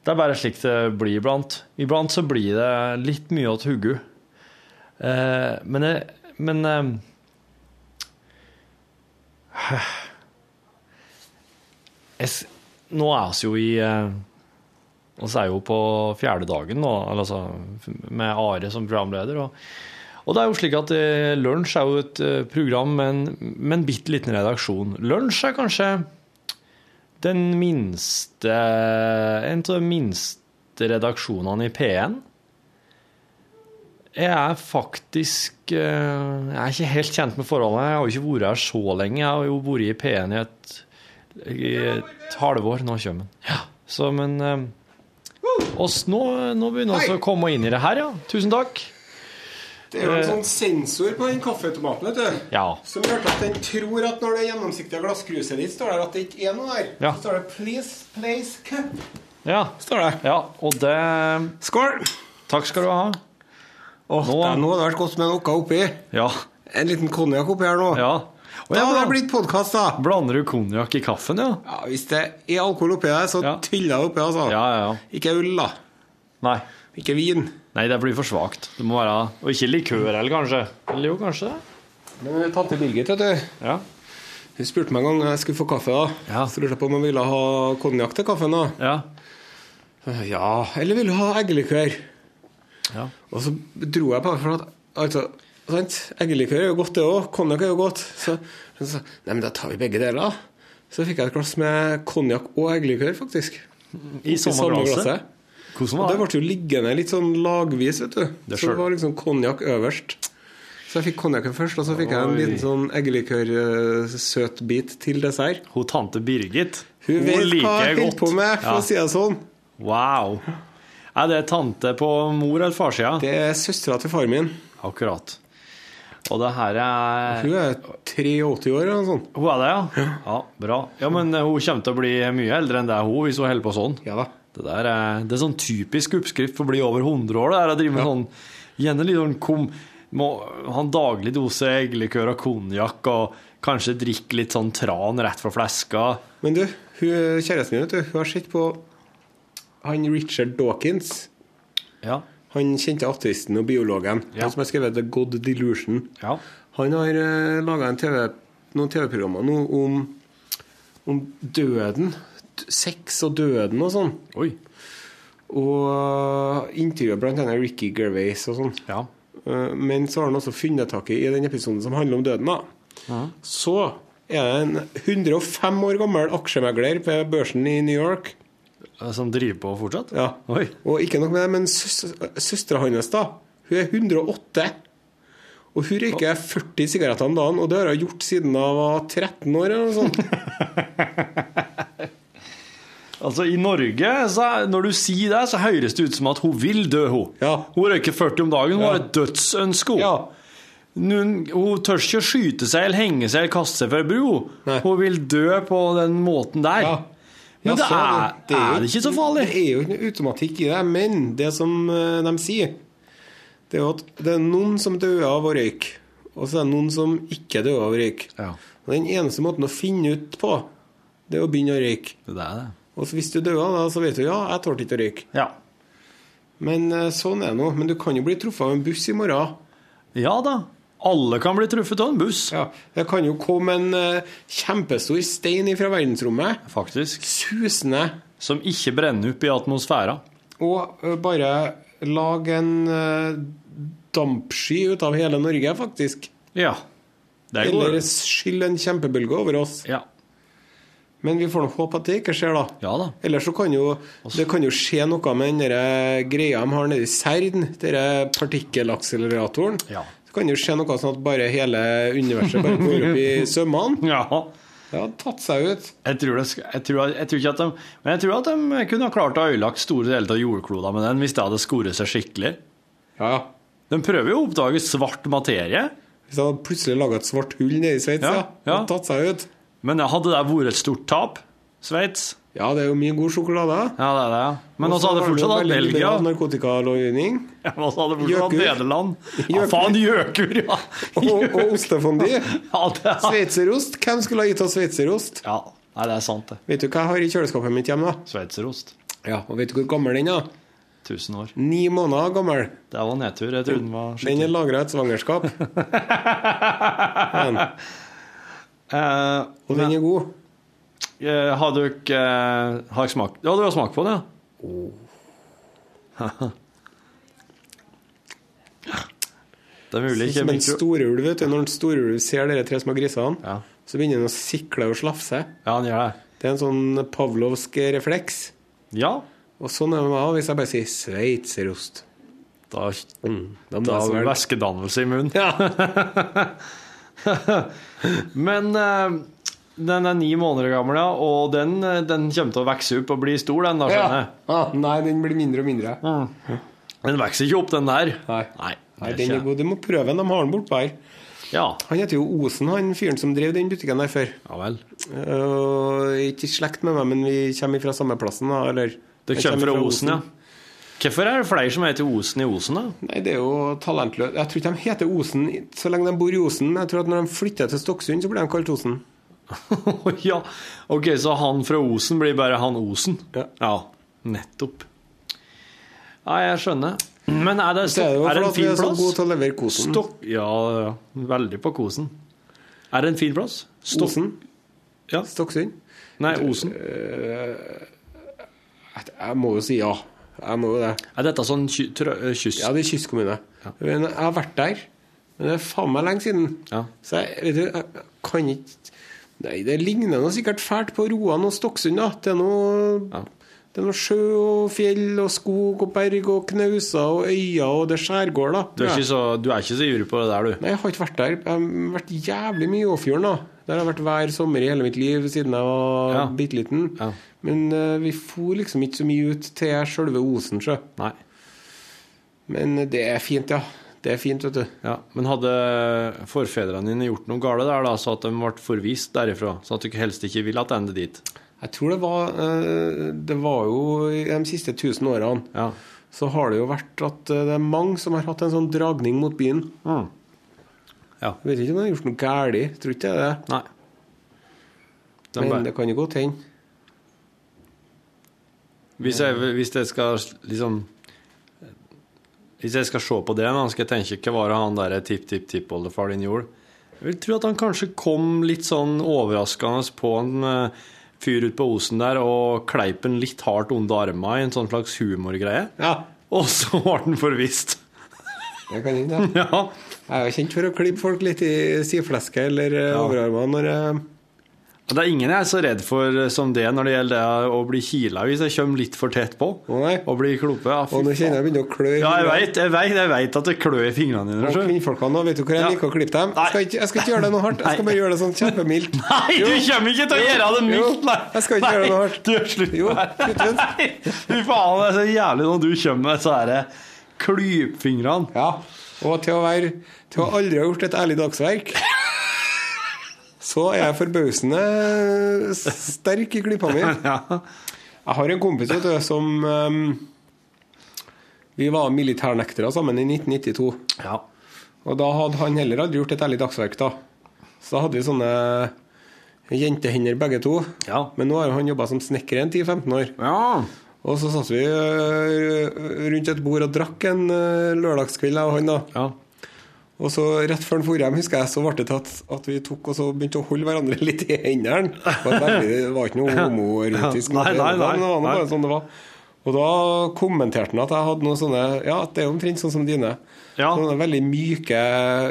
det er bare slik det blir iblant. Iblant så blir det litt mye hodet. Eh, men jeg, men jeg, Nå er vi jo i eh, så er jeg jo på fjerde dagen nå, altså, med Are som programleder. Og, og det er jo slik at eh, Lunsj er jo et eh, program med en, med en bitte liten redaksjon. Lunsj er kanskje den minste En av de minste redaksjonene i P1. Jeg er faktisk eh, Jeg er ikke helt kjent med forholdene. Jeg har jo ikke vært her så lenge. Jeg har jo vært i P1 i et, i et halvår. Nå kommer den. Ja. Så, men eh, oss nå, nå begynner vi å komme inn i det her, ja. Tusen takk. Det er jo en sånn sensor på den kaffeautomaten, vet du. Ja. Som gjør at den tror at når det gjennomsiktige glasskruset ditt står der, at det ikke er noe der. Ja. Så står det 'Please place cup'. Ja. Står det. ja. Og det Skål! Takk skal du ha. Åh, Nå- det nå hadde det vært godt med noe oppi. Ja. En liten konjakk oppi her nå. ja. Og Da jeg hadde det blitt podkast, da. Blander du konjakk i kaffen, ja? Ja, Hvis det er alkohol oppi der, så Ja. tviller det oppi, altså. Ja, ja, ja. Ikke ull, da. Nei. Ikke vin. Nei, det blir for svakt. Det må være Og ikke likør heller, kanskje. Eller jo, kanskje det. Men tante Birgit, vet du. Ja. Hun spurte meg en gang jeg skulle få kaffe. da Ja. Så lurte jeg på om jeg ville ha konjakk til kaffen. da Ja. Ja, eller ville ha eggelikør? Ja. Og så dro jeg på for at altså, Sant? Eggelikør er jo godt, det òg. Konjakk er jo godt. Så så sa Nei, men da tar vi begge deler. Så fikk jeg et glass med konjakk og eggelikør, faktisk. I samme glasset? Hvordan var det det? ble jo liggende litt sånn lagvis, vet du. Det så det var liksom konjakk øverst. Så jeg fikk konjakken først, og så fikk jeg en liten sånn eggelikør-søtbit til dessert. Hun tante Birgit. Hun vet hva jeg holder på med, for Ja. å si det sånn. Wow. Er det tante på mor- eller farssida? Det er søstera til far min. Akkurat. Og det her er Hun er 83 år eller noe sånt. Hun er det, ja? Ja, bra. Ja, men eh, hun kommer til å bli mye eldre enn det er hun, hvis hun holder på sånn. Ja da. Det der er, det er sånn typisk oppskrift for å bli over 100 år. Det er å drive med sånn Gjerne litt sånn kom, må ha en daglig dose eggelikør og konjakk, og kanskje drikke litt sånn tran rett fra fleska. Men du, hun, kjæresten min, vet du, hun har sett på han Richard Dawkins. Ja. Han kjente ateisten og biologen. Ja. Han som har skrevet The God Delusion. Ja. Han har uh, laga TV, noen TV-programmer nå om, om døden. Sex og døden og sånn. Oi. Og intervjuet blant annet Ricky Gervais og sånn. Ja. Uh, Men så har han også funnet tak i den episoden som handler om døden. da. Så er det en 105 år gammel aksjemegler på børsen i New York. Som driver på fortsatt? Ja. Oi. Og ikke nok med det, men søs søstera hans, da, hun er 108. Og hun røyker 40 sigaretter om dagen, og det har hun gjort siden hun var 13 år. eller noe sånt. Altså, I Norge, så, når du sier det, så høres det ut som at hun vil dø, hun. Ja. Hun røyker 40 om dagen. Hun Ja. har et dødsønske. Hun. Ja. Hun, hun tør ikke å skyte seg eller henge seg eller kaste seg fra ei bro. Nei. Hun vil dø på den måten der. Ja. Men Ja, det, er, det er det ikke så farlig? Det er jo ikke noe automatikk i det, men det som eh, de sier, det er jo at det er noen som dør av å røyke, og så er det noen som ikke dør av å røyke. Ja, Og Den eneste måten å finne ut på, det er å begynne å røyke. det er det. Og så hvis du dør av det, så vet du ja, jeg tålte ikke å røyke. Ja. Men eh, sånn er det nå. Men du kan jo bli truffet av en buss i morgen. ja da. Alle kan bli truffet av en buss. Ja, Det kan jo komme en uh, kjempestor stein fra verdensrommet, Faktisk. susende, Som ikke brenner opp i atmosfæra. og uh, bare lage en uh, dampsky ut av hele Norge, faktisk. Ja. Det Eller går. en kjempebølge over oss. Ja. Men vi får nå håpe at det ikke skjer, da. ja da. Ellers så kan jo det kan jo skje noe med den greia de har nede i CERN, den partikkelakseleratoren. Ja. Kan jo skje noe sånn at bare hele universet bare går opp i sømmene. Ja. Det hadde tatt seg ut. Jeg tror, det, jeg, tror, jeg tror ikke at de Men jeg tror at de kunne ha klart å ødelagt store deler av jordkloden med den hvis det hadde skoret seg skikkelig. Ja, ja. De prøver jo å oppdage svart materie. Hvis de hadde plutselig laga et svart hull nede i Sveits, Ja, ja, ja. det hadde tatt seg ut. Men hadde det vært et stort tap? Sveits? Ja, det er jo mye god sjokolade. Ja, det er det, ja. Men også hadde det fortsatt hatt Belgia. narkotikalovgivning. Ja, men også hadde fortsatt hatt Gjøkur. Nederland. Ja, faen, gjøkur, ja! Og, og ostefondy. Ja, er, Sveitserost. Hvem skulle ha gitt oss sveitserost? ja, nei, det er sant, det. Vet du hva jeg har i kjøleskapet mitt hjemme? Sveitserost. Ja, Og vet du hvor gammel den er? 1000 år. Ni måneder gammel. Det var nedtur. Jeg trodde den var Den er lagra et svangerskap. men. Uh, Og den er god. Eh, har du ikke eh, Har jeg smakt Ja, du har smakt på det? ja? Det er mulig ikke Som en storulv, vet du. Når en storulv ser de tre små grisene, Ja. så begynner den å sikle og slafse. ja, han gjør det. Det er en sånn pavlovsk refleks. Ja. Og sånn er det med meg hvis jeg bare sier sveitserost. Da, Mm, da da jeg er væskedannelse i munnen. Ja. Men eh, den er ni måneder gammel, ja, og den, eh, den kommer til å vokse opp og bli stor, den, da, skjønner jeg. Ah, nei, den blir mindre og mindre. Den vokser ikke opp, den der. Nei. Nei, Nei, den er god. Du må prøve den. De har den bortpå her. Ja, Han heter jo Osen, han fyren som drev den butikken der før. ja vel. Uh, ikke i slekt med meg, men vi kommer fra samme plassen. Da, eller Det kommer fra Osen, ja. Hvorfor er det flere som heter Osen i Osen, da? Nei, det er jo talentløst. Jeg tror ikke de heter Osen så lenge de bor i Osen, men jeg tror at når de flytter til Stokksund, så blir de kalt Osen. ja, ok, så han fra Osen blir bare han Osen? Ja. nettopp. Ja, jeg skjønner. Men er det, er det jo er det en fin er plass? gode til å levere kosen. Stok, Ja, ja, veldig på kosen. Er det en fin plass? Stok, Osen? Ja. Stokksund? Nei, Osen. Jeg, jeg må jo si ja. Jeg må jo det. Er dette sånn ky eh, kyst... Ja, det er kystkommune. Men Jeg har vært der. Men det er faen meg lenge siden. Ja. Så jeg, vet du, jeg kan ikke Nei, det ligner noe sikkert fælt på Roan og Stokksund, da. Det er noe Ja. Det er noe sjø og fjell og skog og berg og knauser og øyer og det skjærgård, da. Du er ikke så, du er ikke så ivrig på det der, du. Nei, jeg har ikke vært der. Jeg har vært jævlig mye i Åfjorden, da. Der har jeg vært hver sommer i hele mitt liv siden jeg var Ja. bitte liten. Ja. Men uh, vi for liksom ikke så mye ut til sjølve Osen, sjø. Nei. Men det er fint, ja. Det er fint, vet du. Ja, Men hadde forfedrene dine gjort noe galt der, da, så at de ble forvist derifra? Så at du helst ikke vil at det ender dit? Jeg tror det var eh, Det var jo i de siste tusen årene Ja. så har det jo vært at eh, det er mange som har hatt en sånn dragning mot byen. Mm. Ja. Jeg vet ikke om de har gjort noe galt, tror ikke det. Nei. De Men bare- det kan jo godt hende. Hvis hvis det skal liksom Hvis jeg skal se på det, da skal jeg tenke hva var det han der tipp-tipp-tippoldefar din gjorde? Jeg vil tro at han kanskje kom litt sånn overraskende på en eh, fyr ute på Osen der og kleip en litt hardt under armene i en sånn slags humorgreie. Ja, Og så ble han forvist. det kan hende. det. Ja. Jeg er jo kjent for å klippe folk litt i sideflesket eller eh, Ja. overarmene når jeg Det er ingen jeg er så redd for eh, som det når det gjelder det å bli kila hvis jeg kommer litt for tett på. Å, nei. Og bli klope. Ja, Og nå kjenner jeg begynner å klø i Ja, jeg vet, jeg vet, jeg vet at det klør i fingrene dine. Og kvinnfolka nå, vet du hvor jeg Ja. liker å klippe dem? Jeg skal, ikke, jeg skal ikke gjøre det noe hardt, jeg skal bare gjøre det sånn kjempemildt. Nei, du kommer ikke til å gjøre det mildt! Nei, Jeg skal ikke gjøre det noe hardt. Du, slutt Jo, slutt det. Nei, Fy faen, det er så jævlig når du kommer med så her klypfingrene. Ja, og til å være Til å aldri ha gjort et ærlig dagsverk Så er jeg forbausende sterk i klippa mi. Jeg har en kompis vet du, som um, Vi var militærnektere sammen i 1992. ja. Og da hadde han heller aldri gjort et ærlig dagsverk, da. Så da hadde vi sånne jentehender begge to. Ja. Men nå har han jobba som snekker i 10-15 år. ja. Og så satt vi øh, rundt et bord og drakk en øh, lørdagskveld, jeg og han, da. ja. Og så rett før han for hjem, husker jeg, så ble det til at, at vi tok og så begynte å holde hverandre litt i hendene. Det var, det var ikke noe homoerotisk. Nei, nei, nei, Det var bare sånn det var. Og da kommenterte han at jeg hadde noen sånne Ja, det er omtrent sånn som dine. Ja. Sånne veldig myke,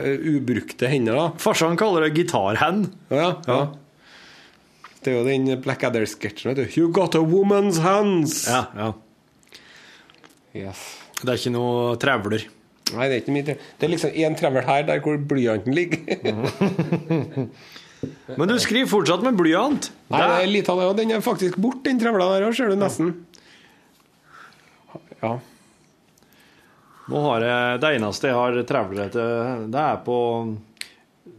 øh, ubrukte hender. da. Farsan kaller det gitarhand. Ja, ja. Det er jo den Blackadder-sketsjen, vet du. You got a woman's hands! Ja, ja. Yes. Det er ikke noe trevler. Nei, det er ikke mye Det er liksom én trevl her, der hvor blyanten ligger. Men du skriver fortsatt med blyant. Nei, det er litt av det, og den er faktisk bort, den trevla der òg, ser du nesten. Ja. Nå har jeg, det eneste jeg har trevler det er på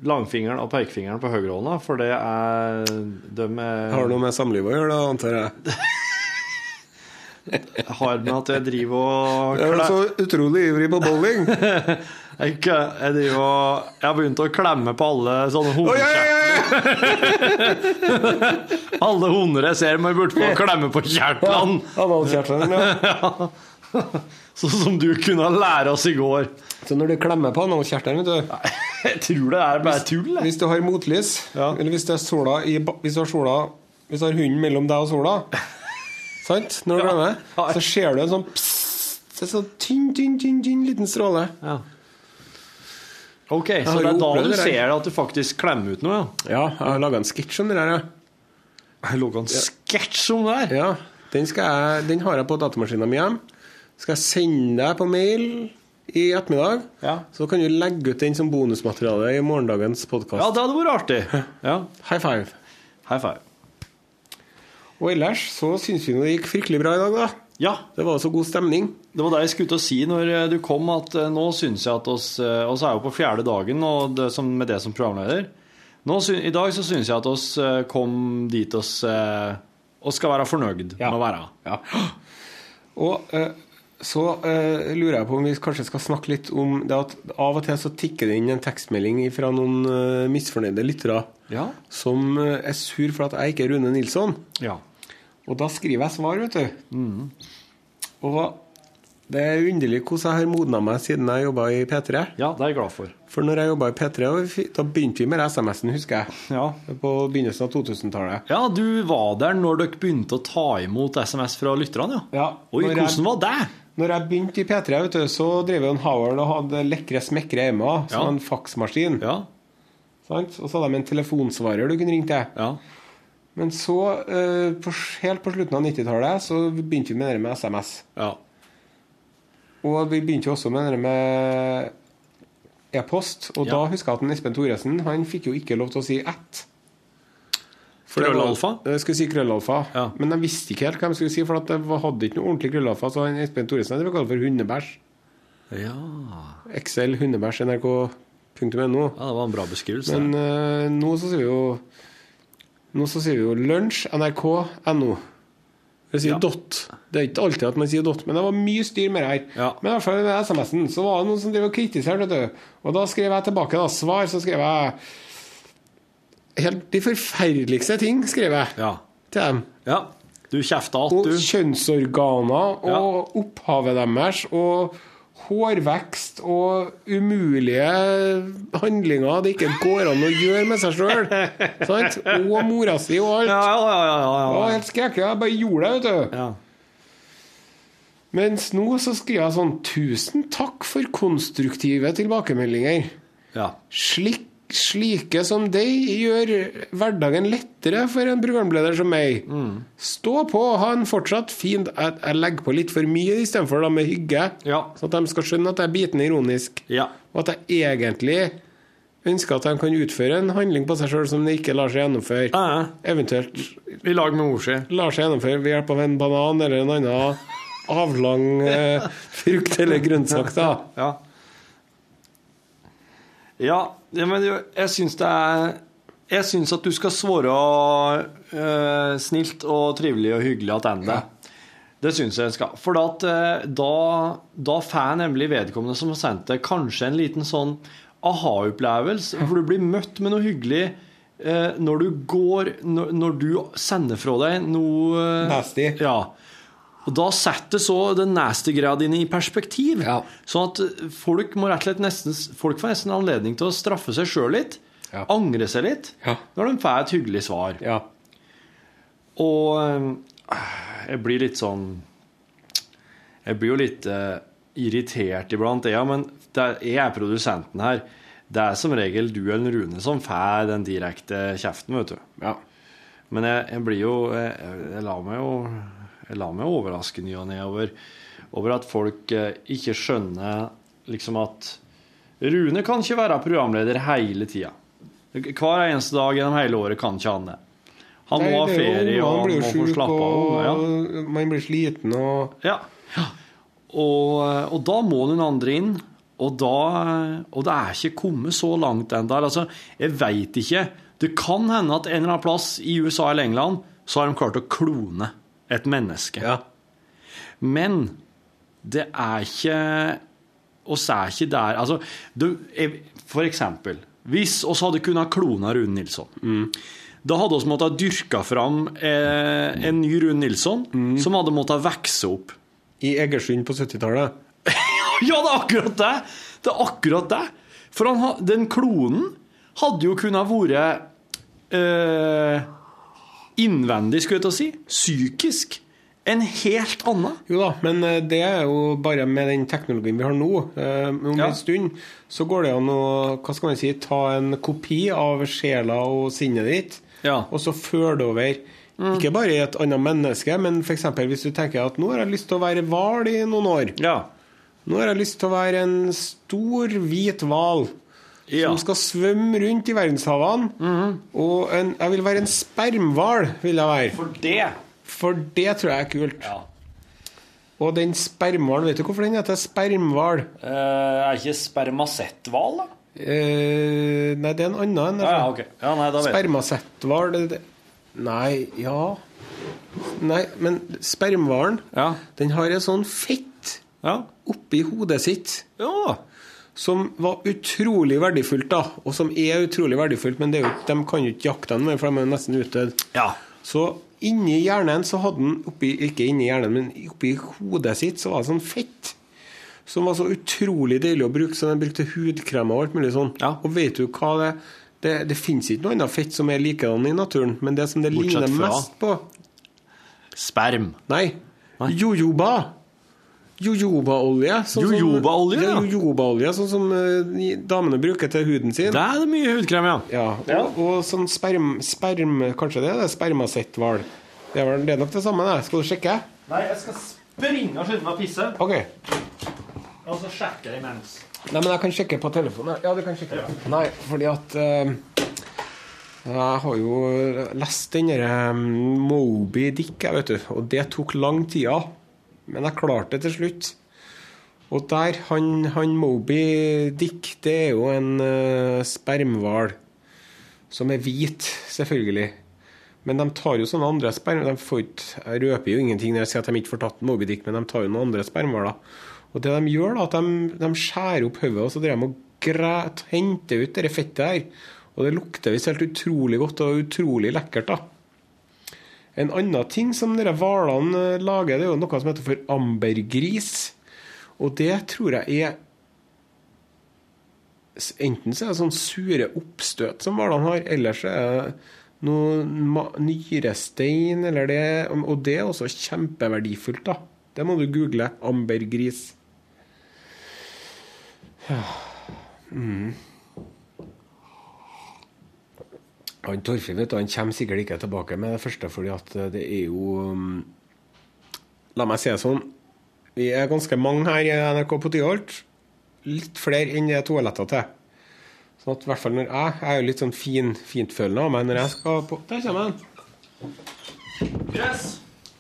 langfingeren og pekefingeren på høyrehånda, for det er de er, Har noe med samlivet å gjøre, da, antar jeg. har med at jeg driver og Jeg er så utrolig ivrig på bowling. jeg, jeg driver og Jeg har begynt å klemme på alle sånne Oi, Oh, oi, oi, oi! Alle hunder jeg ser, må jeg burde få klemme på. Analkjertelen, ja. Sånn som du kunne lære oss i går. Så når du klemmer på vet du Jeg tror det er bare tull. Hvis, Hvis du har motlys, Ja. eller hvis, det er sola i, hvis, du har sola, hvis du har hunden mellom deg og sola Sant? Når du glemmer, så ser du en sånn psst, en sånn tynn, tynn, tynn, tynn liten stråle. Ja. Ok, så det er da du ser at du faktisk klemmer ut noe, ja? Ja, jeg har laga en sketsj om det der, jeg. Jeg laga en sketsj om det her. Ja, den, jeg, den har jeg på datamaskinen min hjemme. Skal jeg sende deg på mail i ettermiddag, Ja. så kan du legge ut den som bonusmateriale i morgendagens podkast. Ja, det hadde vært artig. Ja. High five. High five. Og ellers så syns vi det gikk fryktelig bra i dag, da. Ja, Det var så god stemning. det var det jeg skulle til å si når eh, du kom, at eh, nå syns jeg at oss Og så er jo på fjerde dagen og det, som, med det som programleder. Nå, I dag så syns jeg at oss eh, kom dit oss eh, oss skal være fornøyd Ja. med å være. Ja. Og eh, så eh, lurer jeg på om vi kanskje skal snakke litt om det at av og til så tikker det inn en tekstmelding fra noen eh, misfornøyde lyttere Ja. som eh, er sur for at jeg ikke er Rune Nilsson. ja. Og da skriver jeg svar, vet du. Og Det er underlig hvordan jeg har modna meg siden jeg jobba i P3. Ja, det er jeg glad for. For når jeg jobba i P3, da begynte vi med SMS-en, husker jeg. Ja. På begynnelsen av 2000-tallet. ja, du var der når dere begynte å ta imot SMS fra lytterne, ja. Ja, Oi, hvordan jeg- var det? Når jeg begynte i P3, vet du, så drev en Howard og hadde lekre, smekre hjemme, som Ja. en faksmaskin. Ja. Sant? Og så hadde de en telefonsvarer du kunne ringe til. Ja. Men så, eh, på, helt på slutten av 90-tallet, så begynte vi med det med SMS. ja. Og vi begynte også med det med e-post. Og Ja. da husker jeg at en Espen Thoresen han fikk jo ikke lov til å si ett. Krøllalfa? Jeg skulle si krøllalfa. Ja. Men jeg visste ikke helt hva jeg skulle si, for det hadde ikke noe ordentlig krøllalfa. Så Espen Thoresen ble kalt for hundebæsj. ja. XL hundebæsj nrk.no. Ja, det var en bra beskrivelse. Men uh, nå så sier vi jo Nå så sier vi jo lunsj nrk.no. Det sier Ja. dot. Det er ikke alltid at man sier dot, men det var mye styr med det her. Ja. Men i hvert fall med SMS-en så var det noen som drev og kritiserte. Og da skrev jeg tilbake da, svar, så skrev jeg Helt de forferdeligste ting, skrev jeg Ja. til dem. ja. Du kjefta Og du. kjønnsorganer og opphavet deres og hårvekst og umulige handlinger det ikke går an å gjøre med seg sjøl. Og mora si og alt. Ja, ja, ja. Det ja, var helt skrekkelig. Jeg bare gjorde det, vet du. ja. Mens nå så skriver jeg sånn Tusen takk for konstruktive tilbakemeldinger. ja. Slik, slike som deg gjør hverdagen lettere for en programleder som meg. Stå på, ha en fortsatt fin Jeg, jeg legger på litt for mye istedenfor med hygge. Ja. Så at de skal skjønne at jeg er bitende ironisk. ja. Og at jeg egentlig ønsker at de kan utføre en handling på seg sjøl som de ikke lar seg gjennomføre. Ja. Eventuelt I lag med ordski. lar seg gjennomføre ved hjelp av en banan eller en annen avlang eh, frukt eller grønnsak. da. Ja. Ja, ja, men jeg syns det er Jeg syns at du skal svare uh, snilt og trivelig og hyggelig tilbake. Det syns jeg skal. For at, uh, da, da får nemlig vedkommende som har sendt det, kanskje en liten sånn aha-opplevelse. For du blir møtt med noe hyggelig uh, når du går når, når du sender fra deg noe Nasty. Ja. Og da setter så den nasty-greia dine i perspektiv. Ja. Sånn at folk må rett og slett nesten Folk får nesten anledning til å straffe seg sjøl litt. Ja. Angre seg litt. Ja. Når de får et hyggelig svar. Ja. Og eh, jeg blir litt sånn Jeg blir jo litt uh, irritert iblant, ja, men er, jeg er produsenten her. Det er som regel du eller Rune som får den direkte kjeften, vet du. ja. Men jeg, jeg blir jo Jeg, jeg lar meg jo Jeg lar meg overraske ny og ne over, over at folk eh, ikke skjønner liksom at Rune kan ikke være programleder hele tida. Hver eneste dag gjennom hele året kan ikke han det. Han må ha er ferie og han må få slappe av. Ja. Man blir sliten og Ja. ja. Og, og da må noen andre inn. Og, da, og det er ikke kommet så langt ennå. Altså, jeg veit ikke. Det kan hende at en eller annen plass i USA eller England så har de klart å klone et menneske. Ja. Men det er ikke oss er ikke der Altså, du, for eksempel Hvis oss hadde kunnet klone Rune Nilsson Da hadde vi måttet dyrke fram eh, en ny Rune Nilsson som hadde måttet vokse opp. I Egersund på 70-tallet. Ja, det er akkurat det! Det er akkurat det. For han, den klonen hadde jo kunnet vært eh, innvendig, skulle jeg til å si. Psykisk. En helt annen. Jo da, men eh, det er jo bare med den teknologien vi har nå. Eh, Om Ja. en stund så går det an å hva skal man si, ta en kopi av sjela og sinnet ditt, Ja. og så føre det over. Ikke bare i et annet menneske, men f.eks. hvis du tenker at nå har jeg lyst til å være hval i noen år. Ja. Nå har jeg lyst til å være en stor, hvit hval. Ja. Som skal svømme rundt i verdenshavene. Og en, jeg vil være en spermhval, vil jeg være. For det For det tror jeg er kult. Ja. Og den spermhvalen, vet du hvorfor den heter spermhval? Eh, er ikke spermasetthval, da? Eh, nei, det er en annen enn det. Ja, okay. Ja, nei. Spermasetthval Nei, ja Nei, men spermhvalen, Ja. den har en sånn fett Ja. oppi hodet sitt ja. Som var utrolig verdifullt, da. Og som er utrolig verdifullt, men det jo, de kan jo ikke jakte den mer, for de er nesten utdødd. Ja. Så inni hjernen så hadde han oppi, Ikke inni hjernen, men oppi hodet sitt så var det sånn fett. Som var så utrolig deilig å bruke, så den brukte hudkrem og alt mulig sånn. Og vet du hva det Det, det fins ikke noe annet fett som er likedan i naturen, men det som det Bortsett ligner fra- mest på Sperm. Nei. Jojoba. Jojobaolje. sånn Jojobaolje, Ja, ja. jojobaolje, sånn som eh, damene bruker til huden sin. Det er det mye hudkrem, ja. Ja, og, og sånn sperm, sperm Kanskje det er det spermasetthval. Det, er vel- det er nok det samme, det. Skal du sjekke? Nei, jeg skal springe og skynde meg å pisse. OK. Og så sjekker jeg imens. Nei, men jeg kan sjekke på telefonen. Ja, du kan sjekke. Nei, fordi at uh, Jeg har jo lest den derre Moby Dick, jeg, vet du. Og det tok lang tid. ja. Men jeg klarte det til slutt. Og der, han, han Moby Dick, det er jo en uh, spermhval. Som er hvit, selvfølgelig. Men de tar jo sånne andre sperm... De jeg røper jo ingenting når jeg sier at de ikke får tatt Moby Dick, men de tar jo noen andre spermhvaler. Og det de gjør, da, at de, de skjærer opp hodet og så driver de og henter ut det fettet her. Og det lukter visst helt utrolig godt og utrolig lekkert, da. En annen ting som dere hvalene eh, lager, det er jo noe som heter for ambergris. Og det tror jeg er Enten så er det sånn sure oppstøt som hvalene har, eller så er det noe nyrestein, eller det Og det er også kjempeverdifullt, da. Det må du google. Ambergris. Ja. Mm. Han Torfinn vet du, han kommer sikkert ikke tilbake med det første, fordi at det er jo um, La meg si det sånn. Vi er ganske mange her i NRK på Tyholt. Litt flere enn det er toaletter til. Sånn at i hvert fall når jeg, jeg er jo litt sånn fin, fintfølende av meg når jeg skal på Der kommer han. Yes.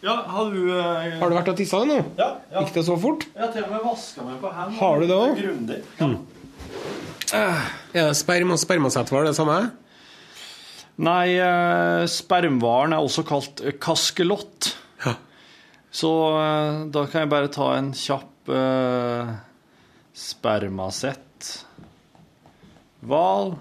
Ja, har du eh, Har du vært og tissa nå? Ja, ja. Gikk det så fort? Har til og med vaska meg på hendene. Har du det også? Grundig. Er det sperm og spermasetthval det samme? Nei, eh, spermhvalen er også kalt kaskelott. kaskelott. Så eh, da kan jeg bare ta en kjapp eh, spermasett. Hval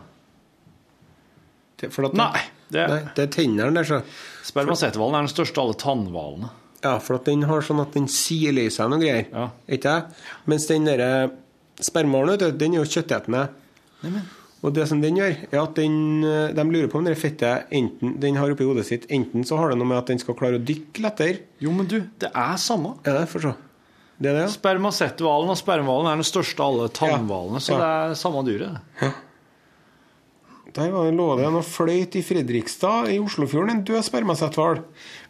Nei, det, Nei, det er tennene der, så. Spermasetthvalen er den største av alle tannhvalene. Ja, for at den har sånn at den siler i seg noe greier. Ja. Ikke det? Mens den derre vet du, den er jo kjøttetende. Og det som den gjør, er at den, eh, de lurer på om det fettet enten, den har oppi hodet sitt Enten så har det noe med at den skal klare å dykke lettere. Jo, men du, det er samme. Ja, det? Få se. Det er det, ja. Spermasetthvalen og spermhvalen er den største av alle tannhvalene, så det er samme dyret. Der var det, lå det en og fløyt i Fredrikstad i Oslofjorden, en død spermasetthval.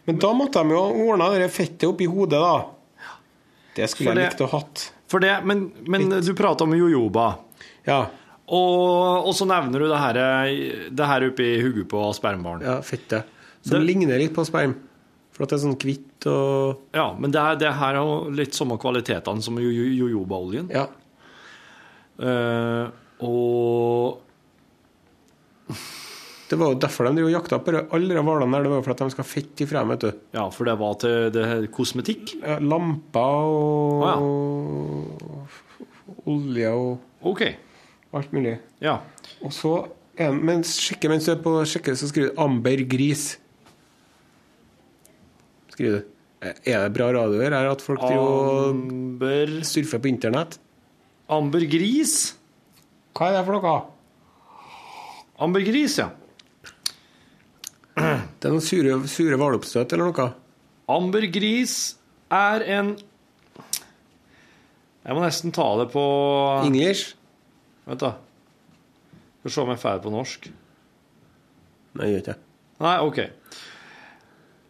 Men da måtte de jo ordna det fettet oppi hodet, da. Det skulle For jeg det- likt å hatt. For det, men, men du prata om jojoba. Ja. Og, og så nevner du det her, det her oppi hodet på spermbarn ja, fettet. Som Det- ligner litt på sperm. For at det er sånn hvitt og Ja, men det, er, det her har litt samme kvalitetene som jo- jo- jojobaoljen. Ja. Uh, og Det var jo derfor de og jakta på alle de hvalene der. Det var jo for at de skal ha fett ifra dem, vet du. Ja, for det var til det kosmetikk? Ja, lamper og olje og OK. Alt mulig. Ja. Og så den- mens, sjekke, mens du er på sjekke, så skriver du 'ambergris'. Skriver du. Er det bra radio her? Er at folk Amber surfer på internett? Ambergris? Hva er det for noe? Ambergris, ja. Det er noen sure, sure hvaloppstøt eller noe? Ambergris er en Jeg må nesten ta det på English? Vent, da. Skal se om jeg får det på norsk. Nei, gjør ikke. Nei, OK.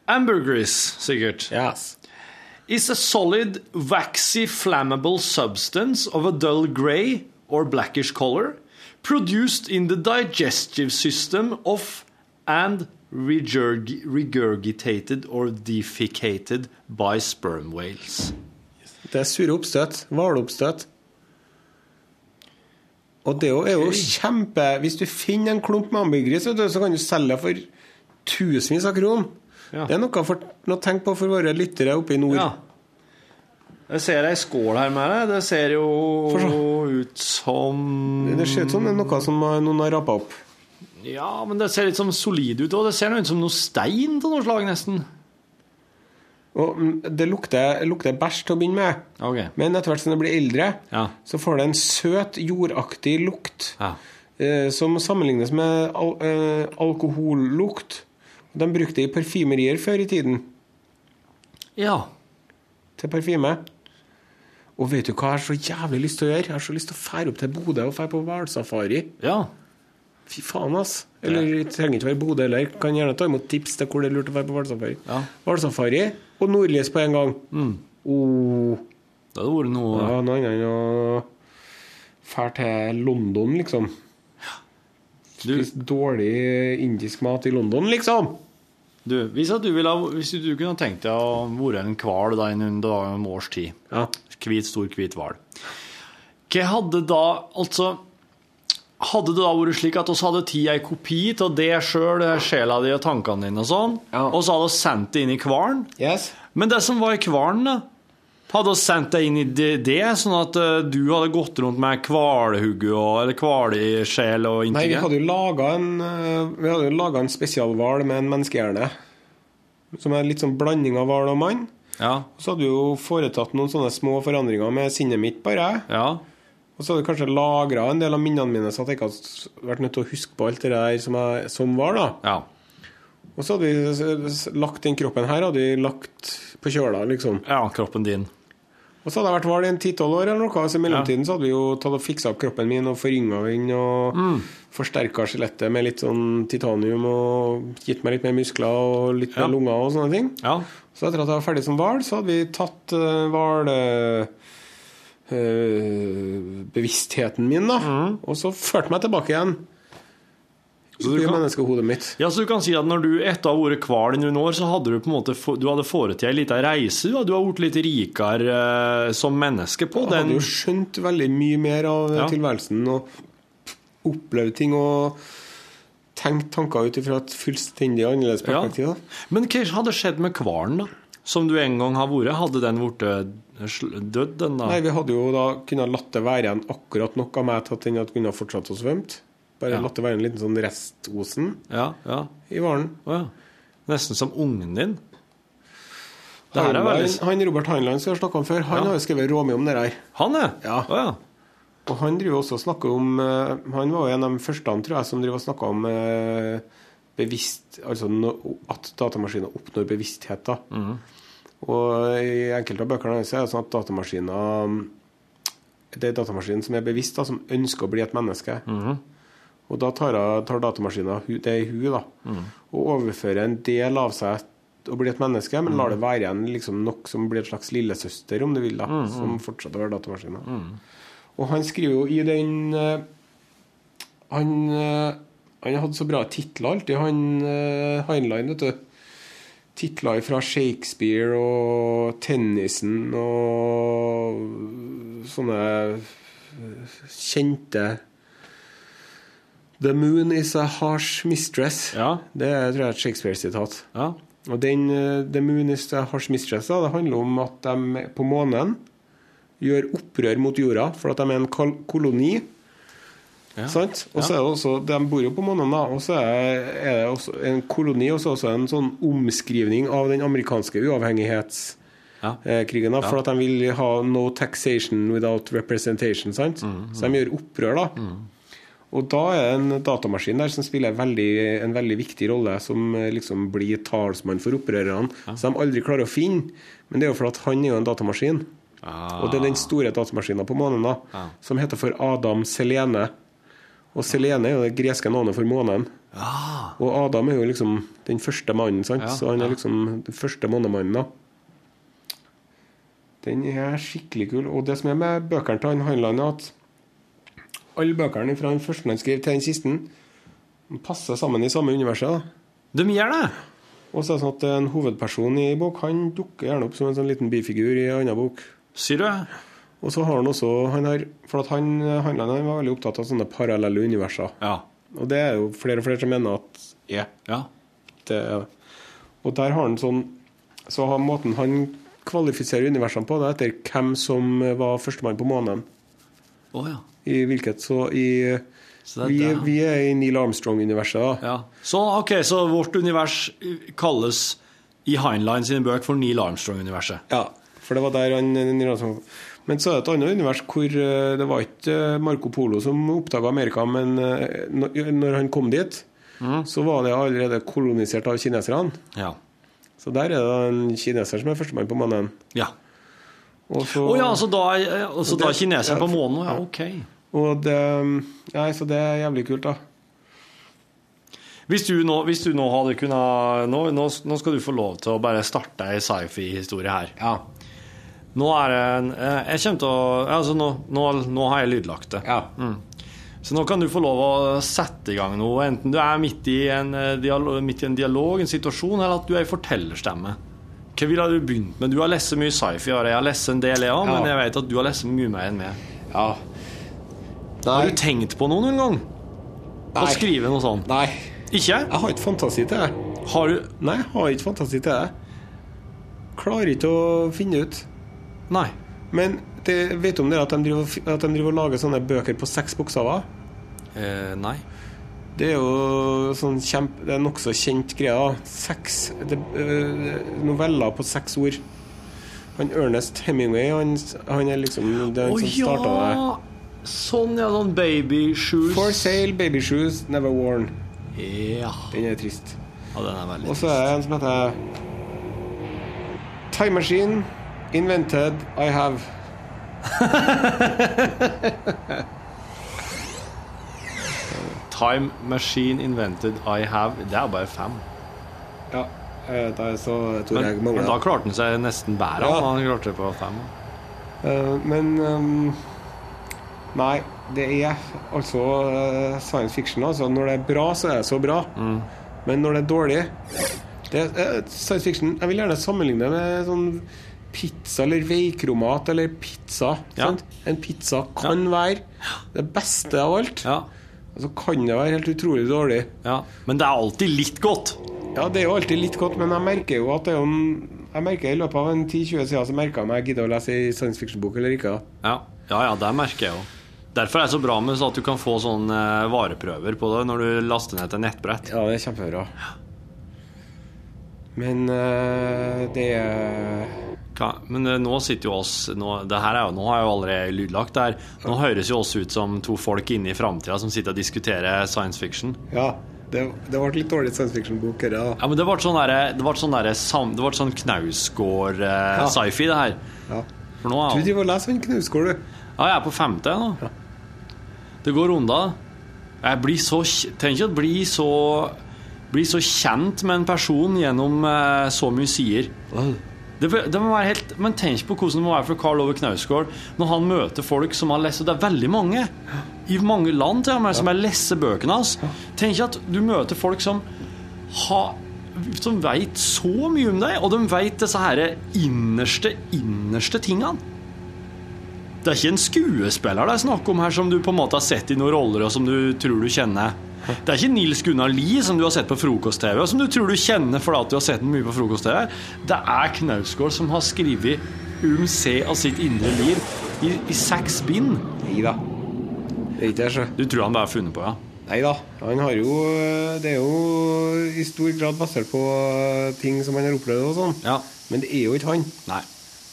Ambergris, sikkert. Yes. Is a solid, waxy, flammable substance of a dull grey or blackish color, produced in the digestive system of and regurg regurgitated or defecated by sperm whales. Det er sure oppstøt. Hvaloppstøt. Og det er jo- kjempe Hvis du finner en klump med ambergris, så kan du selge for tusenvis av kroner. Ja. Det er noe, for, noe å tenke på for våre lyttere oppe i nord. Ja. Jeg ser ei skål her med det. Det ser jo ut som Det ser ut som det er noe som noen har rapa opp. Ja, men det ser litt som solid ut, og det ser ut som noe stein til noe slag, nesten. Og mm, det lukter, lukter bæsj til å begynne med. okay. Men etter hvert som det blir eldre, Ja. så får det en søt, jordaktig lukt. Ja. Eh, som sammenlignes med al eh, alkohollukt. De brukte det i parfymerier før i tiden Ja. til parfyme. Og vet du hva jeg har så jævlig lyst til å gjøre? Jeg har så lyst til å fære opp til Bodø og fære på hvalsafari. Ja. Fy faen, ass. Eller det trenger ikke være Bodø heller. Kan gjerne ta imot tips til hvor det er lurt å være på hvalsafari. Ja. Og nordlys på en gang. Oh. Det hadde vært noe Ja, noe annet enn å fære til London, liksom. du, Spise dårlig indisk mat i London, liksom. du, hvis, du ville, hvis du kunne tenkt deg å være en hval i en en års tid Ja. Hvit, stor, hvit hval. Hva hadde da Altså Hadde det da vært slik at vi hadde tatt ei kopi av det sjøl, sjela di og tankene dine og sånn, Ja. og så hadde vi sendt det inn i kvaren Yes. Men det som var i kvaren. Hadde vi sendt det inn i det, sånn at eh, du hadde gått rundt med hvalhugge og eller hvalsjel og Nei, vi hadde jo laga en, eh, vi hadde jo laget en spesialhval med en menneskehjerne. Som er litt sånn blanding av hval og mann. Ja. Så hadde vi jo foretatt noen sånne små forandringer med sinnet mitt, bare. ja. Og så hadde vi kanskje lagra en del av minnene mine, så at jeg ikke hadde vært nødt til å huske på alt det der som, jeg, som var, da. ja. Og så hadde vi lagt den kroppen her, hadde vi lagt på kjøla, liksom. Ja, kroppen din. Og så hadde jeg vært hval i en ti-tolv år eller noe, så i mellomtiden så hadde vi jo tatt og fiksa opp kroppen min og forynga den og Mm. forsterka skjelettet med litt sånn titanium og gitt meg litt mer muskler og litt Ja. mer lunger og sånne ting. Ja. Så etter at jeg var ferdig som hval, så hadde vi tatt uh, hval... eh, bevisstheten min, da. Og så førte meg tilbake igjen. Mm. Så du kan-. Ja, så du kan si at når du etter å ha vært hval i noen år, så hadde du på en måte du hadde foretatt ei lita reise. Du jo blitt litt rikere eh, som menneske på Jeg den. hadde jo skjønt veldig mye mer av Ja. tilværelsen og opplevd ting og tenkt tanker ut ifra et fullstendig annerledes perspektiv. Ja. Men hva hadde skjedd med hvalen, da? Som du en gang har vært? Hadde den blitt dødd, den da? Nei, Vi hadde jo da kunnet latt det være igjen akkurat nok av meg til at den hadde kunnet fortsatt å svømme. Bare Ja. latt det være en liten sånn restosen Ja, ja. i hvalen. Ja. Nesten som ungen din. Det her er veldig Han Robert Heinlein som jeg har snakka om før, han har jo skrevet råmye om det her. Han er? Ja. Ja. Og han driver også og snakker om eh, Han var jo en av de første tror jeg, som driver og snakka om eh, bevisst Altså at datamaskiner oppnår bevissthet. da Og i enkelte av bøkene hans er det sånn at datamaskiner Det er datamaskinen som er bevisst, da, som ønsker å bli et menneske. Og da tar, tar datamaskinen det i huet da, og overfører en del av seg og blir et menneske, men lar det være igjen liksom nok som blir et slags lillesøster, om du vil, da, som fortsetter å være datamaskinen. Og han skriver jo i den eh, Han, eh, han hadde så bra titler alltid, han uh, Heinlein, vet du. Titler fra Shakespeare og tennisen og sånne kjente The moon is a harsh mistress. Ja. Det er, tror jeg er et Shakespeare-sitat. ja. Og den eh, The Moon is a Harsh Mistress da, det handler om at de på månen gjør opprør mot jorda, for at de er en kol koloni. Sant? Og så er det også, De bor jo på månen, da, og så er, det også en koloni og så også en sånn omskrivning av den amerikanske uavhengighetskrigen. Ja. da, For at de vil ha no taxation without representation. sant? Så de gjør opprør, da. Og da er det en datamaskin der som spiller veldig, en veldig viktig rolle, som eh, liksom blir talsmann for opprørerne, som de aldri klarer å finne. Men det er jo fordi han er jo en datamaskin. Og det er den store datamaskinen på månen da, som heter for Adam Selene. Og Selene er jo det greske navnet for månen. Og Adam er jo liksom den første mannen, sant? Ja, så han er liksom den første månemannen. da. Den er skikkelig kul. Og det som er med bøkene til han Heinlein, er at alle bøkene fra den første han skrev til den siste, passer sammen i samme universet. da. De gjør det! Og så er det sånn at en hovedperson i bok han dukker gjerne opp som en sånn liten bifigur i en annen bok. Sier du? Og så har han også han har, For at han, Heinlein han var veldig opptatt av sånne parallelle universer. Ja. Og det er jo flere og flere som mener at er. Ja. Det er. Og der har han sånn Så har måten han kvalifiserer universene på, det er etter hvem som var førstemann på månen. Oh, ja. I hvilket så I Så Vi, det- vi er i Neil Armstrong-universet, da. ja. Så ok, så vårt univers kalles i Heinlein sine bøker for Neil Armstrong-universet. Ja, for det var der han Neil Armstrong Men så er det et annet univers hvor eh, det var ikke eh, Marco Polo som oppdaga Amerika, men eh, når han kom dit, så var det allerede kolonisert av kineserne. Ja. Så der er det en kineser som er førstemann på månen. Ja. Og så, Å ja, så da, er- da det- er kineseren ja, på månen? Ja, ja. ok. og det Nei, så det er jævlig kult, da. Hvis du nå, hvis du nå hadde kunnet nå, nå skal du få lov til å bare starte ei sci-fi-historie her. Ja. Nå er det eh, Jeg kommer til å Altså, nå, nå, nå har jeg lydlagt det. ja. Så nå kan du få lov å sette i gang noe, enten du er midt i en, eh, dialog, midt i en dialog, en situasjon, eller at du er i fortellerstemme. Hva ville du begynt med? Du har lest mye sci-fi, og jeg har lest en del, jeg òg, men jeg vet at du har lest mye mer enn meg. ja. Har du tenkt på noe noen gang? Å skrive noe sånt? Nei. Ikke? Jeg har ikke fantasi til det. Har du Nei, jeg har ikke fantasi til det. Klarer ikke å finne ut. Nei. Men det, vet du om det at de, driver, at de driver og lager sånne bøker på seks bokstaver? Eh, nei. Det er jo sånn kjempe, Det er nokså kjent greie. Seks det, øh, noveller på seks ord. Han Ernest Hemingway, han, han er liksom det er han som starta det. Sånn, ja. Sånn baby shoes. For sale, baby shoes, never worn. Ja. Den er trist. ja, den er veldig trist. Og så er det en som heter Time Machine, invented I have. Time machine invented I have. Det er bare fem. Ja, det da er så tror Men, jeg men da klarte han seg nesten bedre. Ja. Han klarte det på fem. Uh, Men um, Nei, det er altså uh, science fiction. Altså. Når det er bra, så er det så bra. Mm. Men når det er dårlig det eh, Science fiction Jeg vil gjerne sammenligne med sånn pizza eller veikromat eller pizza. Ja. Sant? En pizza kan være det beste av alt. Ja. Og så kan det være helt utrolig dårlig. ja. Men det er alltid litt godt. Ja, det er jo alltid litt godt, men jeg merker jo at det er jo en Jeg merker I løpet av en 10-20 siden så merka jeg om jeg gidder å lese ei science fiction-bok eller ikke. Ja, ja, ja det merker jeg jo. Derfor er det så bra med så at du kan få sånne eh, vareprøver på det når du laster ned til nettbrett. Ja, det er kjempebra. Men uh, det er Men eh, nå sitter jo oss Nå, det her er jo, nå har jeg jo allerede lydlagt der. Nå høres jo oss ut som to folk inne i framtida som sitter og diskuterer science fiction. Ja, det, det ble litt dårlig science fiction-bok, da. Ja, men det ble sånn derre- det ble sånn Det ble sånn Knausgård-sci-fi, det her. Ja. For nå Du er driver og leser han Knausgård, du. Ja, jeg er på femte nå. Det går unna. Jeg blir så Tenk å bli så Bli så kjent med en person gjennom eh, så mye sider. Det, det må være helt, men tenk på hvordan det må være for Karl Ove Knausgård når han møter folk som har lest Og det er veldig mange i mange land til og med, som har lest bøkene hans. Tenk at du møter folk som har som veit så mye om deg, og de veit disse her innerste, innerste tingene. Det er ikke en skuespiller det er snakk om her som du på en måte har sett i noen roller, og som du tror du kjenner. Det er ikke Nils Gunnar Lie som du har sett på frokost-TV, og som du tror du kjenner fordi at du har sett den mye på frokost-TV. Det er Knausgård som har skrevet um se av sitt indre liv i, i seks bind. Nei da. Det er ikke det. Du tror han bare har funnet på, ja? Nei da. Han har jo Det er jo i stor grad basert på ting som han har opplevd og sånn. Ja. Men det er jo ikke han. Nei.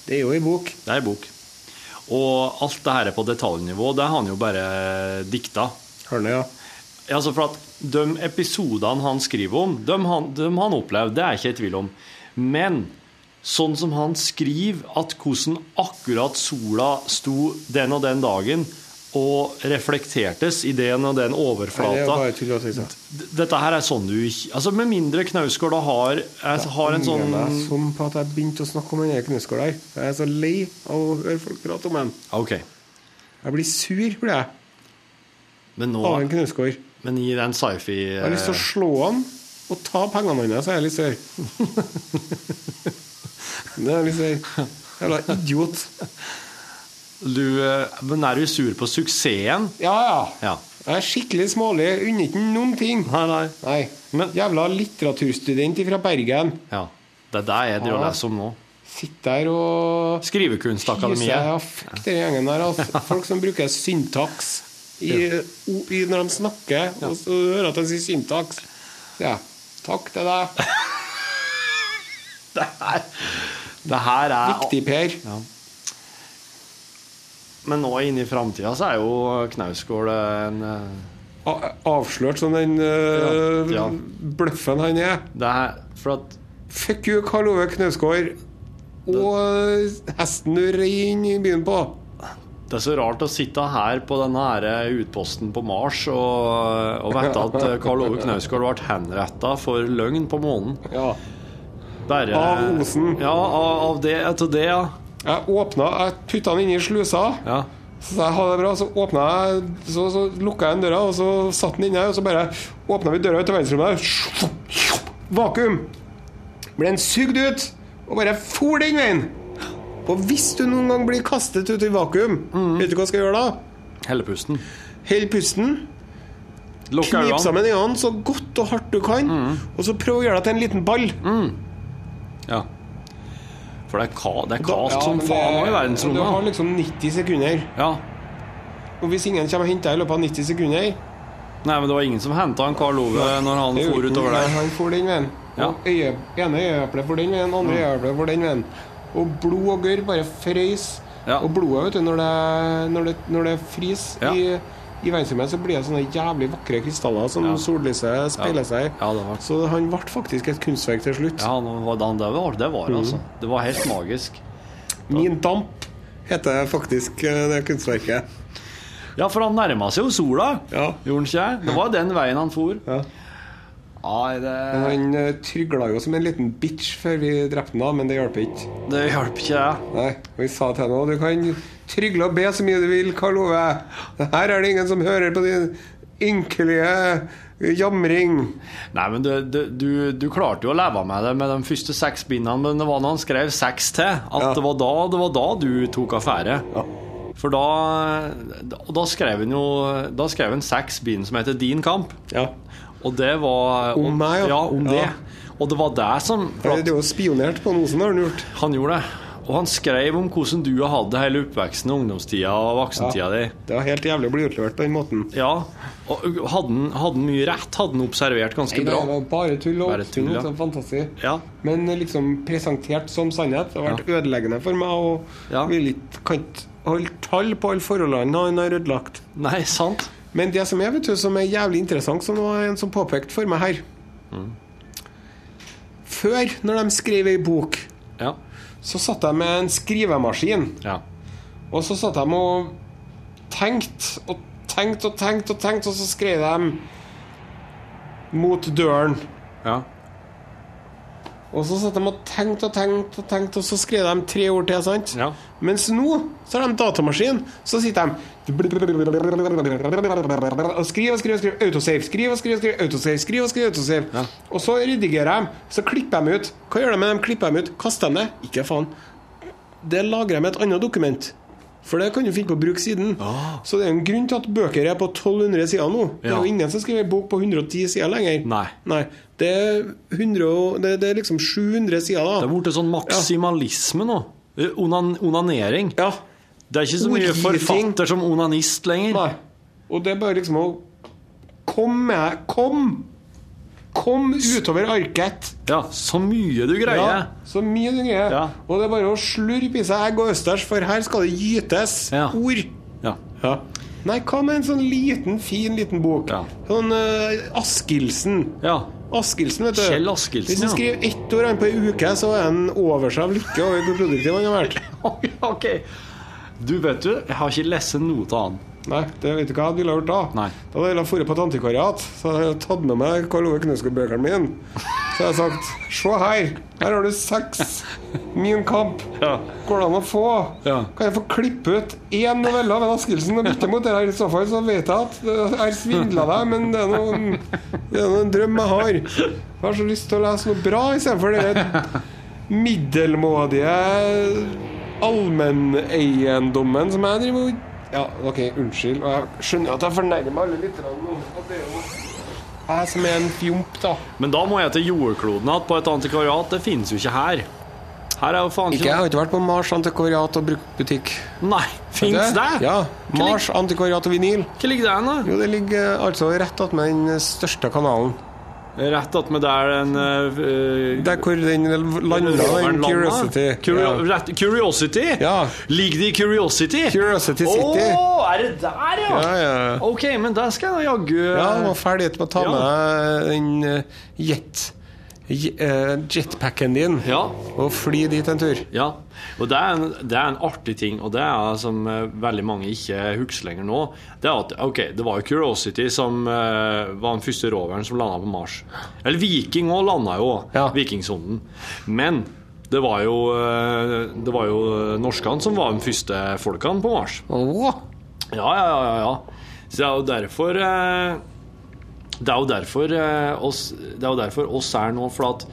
Det er jo ei bok. Det er ei bok. Og alt det her på detaljnivå, det har han jo bare dikta. Hørne, ja? Altså for at De episodene han skriver om, de han, de han opplevde, det er jeg ikke i tvil om. Men sånn som han skriver at hvordan akkurat sola sto den og den dagen og reflektertes i den og den Nei, det er overflata bare tull og tøys. ja. D- Dette her er sånn du ikke Altså Med mindre Knausgård har, er, har en sånn Jeg sånn på at jeg begynte å snakke om den Knausgård der. Jeg er så lei av å høre folk prate om den. Okay. Jeg blir sur, blir jeg, Men nå av en Knausgård. Men i den sci-fi Jeg har lyst til å slå han og ta pengene hans, er jeg litt sør. Det er litt sør. Jævla idiot. du, eh, Men er du sur på suksessen? Ja, ja. Ja. Jeg er skikkelig smålig. Unner ikke noen ting. Nei, nei. Nei. Men- Jævla litteraturstudent fra Bergen. Ja. Det er det jeg driver og leser om nå. Sitter der og Skrivekunstakademiet. Ja, fuck den gjengen der. Altså. Folk som bruker syntaks i, i, når de snakker, og så hører jeg at de sier syntax. Ja, takk til deg. Det her, det her er Viktig, Per. Ja. Men nå inn i framtida så er jo Knausgård en eh, Avslørt som den uh, Ja, ja. bløffen han er. Det er for at Fuck you, Karl Ove Knausgård. Og eh, hesten du rei inn i byen på. Det er så rart å sitte her på denne her utposten på Mars og, og vite at eh, Karl Ove Knausgård ble henretta for løgn på månen. Ja. Bare, Av Osen. Ja, av, av det, etter det, ja. Jeg åpna, jeg putta den inn i slusa. ja. Så jeg hadde det bra, så åpna jeg Så, så lukka jeg den døra, og så satt den inne, og så bare åpna vi døra ut til verdensrommet. Vakuum! Ble den sugd ut, og bare for den veien. Og hvis du noen gang blir kastet ut i vakuum, vet du hva du skal gjøre da? Helle pusten. Hell pusten, knip sammen øynene så godt og hardt du kan, og så prøv å gjøre deg til en liten ball. Ja. For det er, ka, det er Da- ja, som faen det- i verdensrommet. Du har liksom 90 sekunder. Ja. Og hvis ingen kommer og henter deg i løpet av 90 sekunder Nei, men det var ingen som henta en Karl Ove når han er for utover der. Han for den veien. Ja. Øye, ene øyeeplet for den veien, andre øyeeplet for den veien. Og blod og gørr bare frøys. Ja. Og blodet, vet du, når det, når det, når det fryser Ja. i, i verdensrommet, så blir det sånne jævlig vakre krystaller som Ja. sollyset speiler seg. Ja, var Så han ble faktisk et kunstverk til slutt. Ja, var det, det var det, var, altså. Mm. Det var helt magisk. Min damp heter faktisk eh, det kunstverket. Ja, for han nærma seg jo sola, Ja. gjorde han ikke? Det var den veien han for. Nei, det, Han uh, trygla jo som en liten bitch før vi drepte han, men det hjalp ikke. det hjalp ikke, ja. Nei, vi sa til henne Du kan trygle og be så mye du vil, Karl Ove. Her er det ingen som hører på din ynkelige jamring. Nei, men du, du, du, du klarte jo å leve med det med de første seks bindene, men det var når han skrev seks til, at Ja. det, var da, det var da du tok affære. Ja. For da, da, da skrev han jo Da skrev han seks bind som heter Din kamp. Ja. Og det var Om meg, ja. ja. om Ja. det. Og det var det som for Det er jo spionert på Osen, har han gjort. Han gjorde det. Og han skrev om hvordan du har hatt det hele oppveksten, ungdomstida og voksentida di. Det var helt jævlig å bli utlevert på den måten. Ja. Og hadde han, mye rett? Hadde han observert ganske Nei, det var bare tull Bare tull, ja. så fantastisk. Ja. Men liksom presentert som sannhet. Det har vært ødeleggende for meg. Og Ja. vil ikke kan ikke holde tall på alle forholdene han har ødelagt. Nei, sant? Men det som er, vet du, som er jævlig interessant, som var en som påpekte for meg her Før, når de skrev ei bok, Ja. så satt de med en skrivemaskin. Ja. Og så satt de og tenkte og tenkte og tenkte, og tenkte, og så skrev de 'Mot døren'. ja. Og så satt de og tenkte og tenkte, og tenkte, og så skrev de tre ord til. sant? Ja. Mens nå så har de datamaskin. Så sitter de og skriver og skriver, og skriver autosave. Skriv og skriv, skriv autosave. Skriv og skriv autosave. Ja. Og så redigerer de. Så klipper de ut. Hva gjør de med dem? Klipper dem ut. Kaster de det? Ikke faen. Det lagrer de med et annet dokument. For det kan du finne på å bruke siden. Så det er en grunn til at bøker er på 1200 sider nå. Det er Ah. Ja. jo ingen som skriver bok på 110 sider lenger. Nei. Det, er 100, det, det er liksom 700 sider, da. Det er blitt sånn maksimalisme nå. Onan, onanering. Ja. Det er ikke så mye forfatter som onanist lenger. Nei. Og det er bare liksom å Kom med Kom! Kom utover arket! Ja, så mye du greier. Ja, så mye du greier. Ja. Og det er bare å slurpe i seg egg og østers, for her skal det gytes Ja. ord. Ja. Ja. Nei, hva med en sånn liten, fin liten bok? Ja. Sånn uh, Askildsen. ja. Askildsen, vet du. Kjell Askildsen, Hvis du ja. skriver ett ord an på ei uke, så er han over seg av lykke over hvor produktiv han har vært. ok. Du, vet du, jeg har ikke lest noe av han. Nei, det vet du hva jeg ville gjort da? Nei. Da hadde jeg dratt på et antikvariat. Så hadde jeg tatt med meg Karl Ove Knausgård-bøkene mine. Så hadde har sagt Se her, her har du seks Min kamp. Ja. Går det an å få? Ja. Kan jeg få klippe ut én novelle av en Askildsen og bytte mot det her? I så fall så vet jeg at jeg har svindla deg, men det er noen, det er noen drøm jeg har. Jeg har så lyst til å lese noe bra istedenfor det middelmådige allmenneiendommen som jeg driver og Ja, OK, unnskyld. Og jeg skjønner at jeg fornærmer alle lytterne nå. at Det er jo jeg som er en fjomp, da. Men da må jeg til jordkloden igjen på et antikvariat. Det finnes jo ikke her. Her er jo faen Ikke, jeg har ikke vært på Mars antikvariat og bruktbutikk. Nei, fins det? Ja. Mars antikvariat og vinyl. Hva ligger det hen, da? Jo, det ligger altså rett attmed den største kanalen. Rett attmed der den uh, Der hvor den landa, den Curiosity. Curio Ja. rett, Curiosity? Ja. Ligger det i Curiosity? Curiosity Å, oh, er det der, ja? Ja, ja. OK, men der skal jeg jaggu Ja, han må ferdig med å ta Ja. med den uh, jet, je- eh, jetpacken din Ja. og fly dit en tur. Ja, og det er, en, det er en artig ting, og det er som eh, veldig mange ikke husker lenger nå. Det er at, ok, det var jo Curiosity som uh, var den første roveren som landa på Mars. Eller Viking òg landa jo, Ja. Vikingsonden. Men det var jo, eh, det var jo norskene som var de første folkene på Mars. Åh, Ja, ja, ja, ja. Så det er jo derfor eh, Det er jo derfor eh, oss Det er derfor oss er nå, for at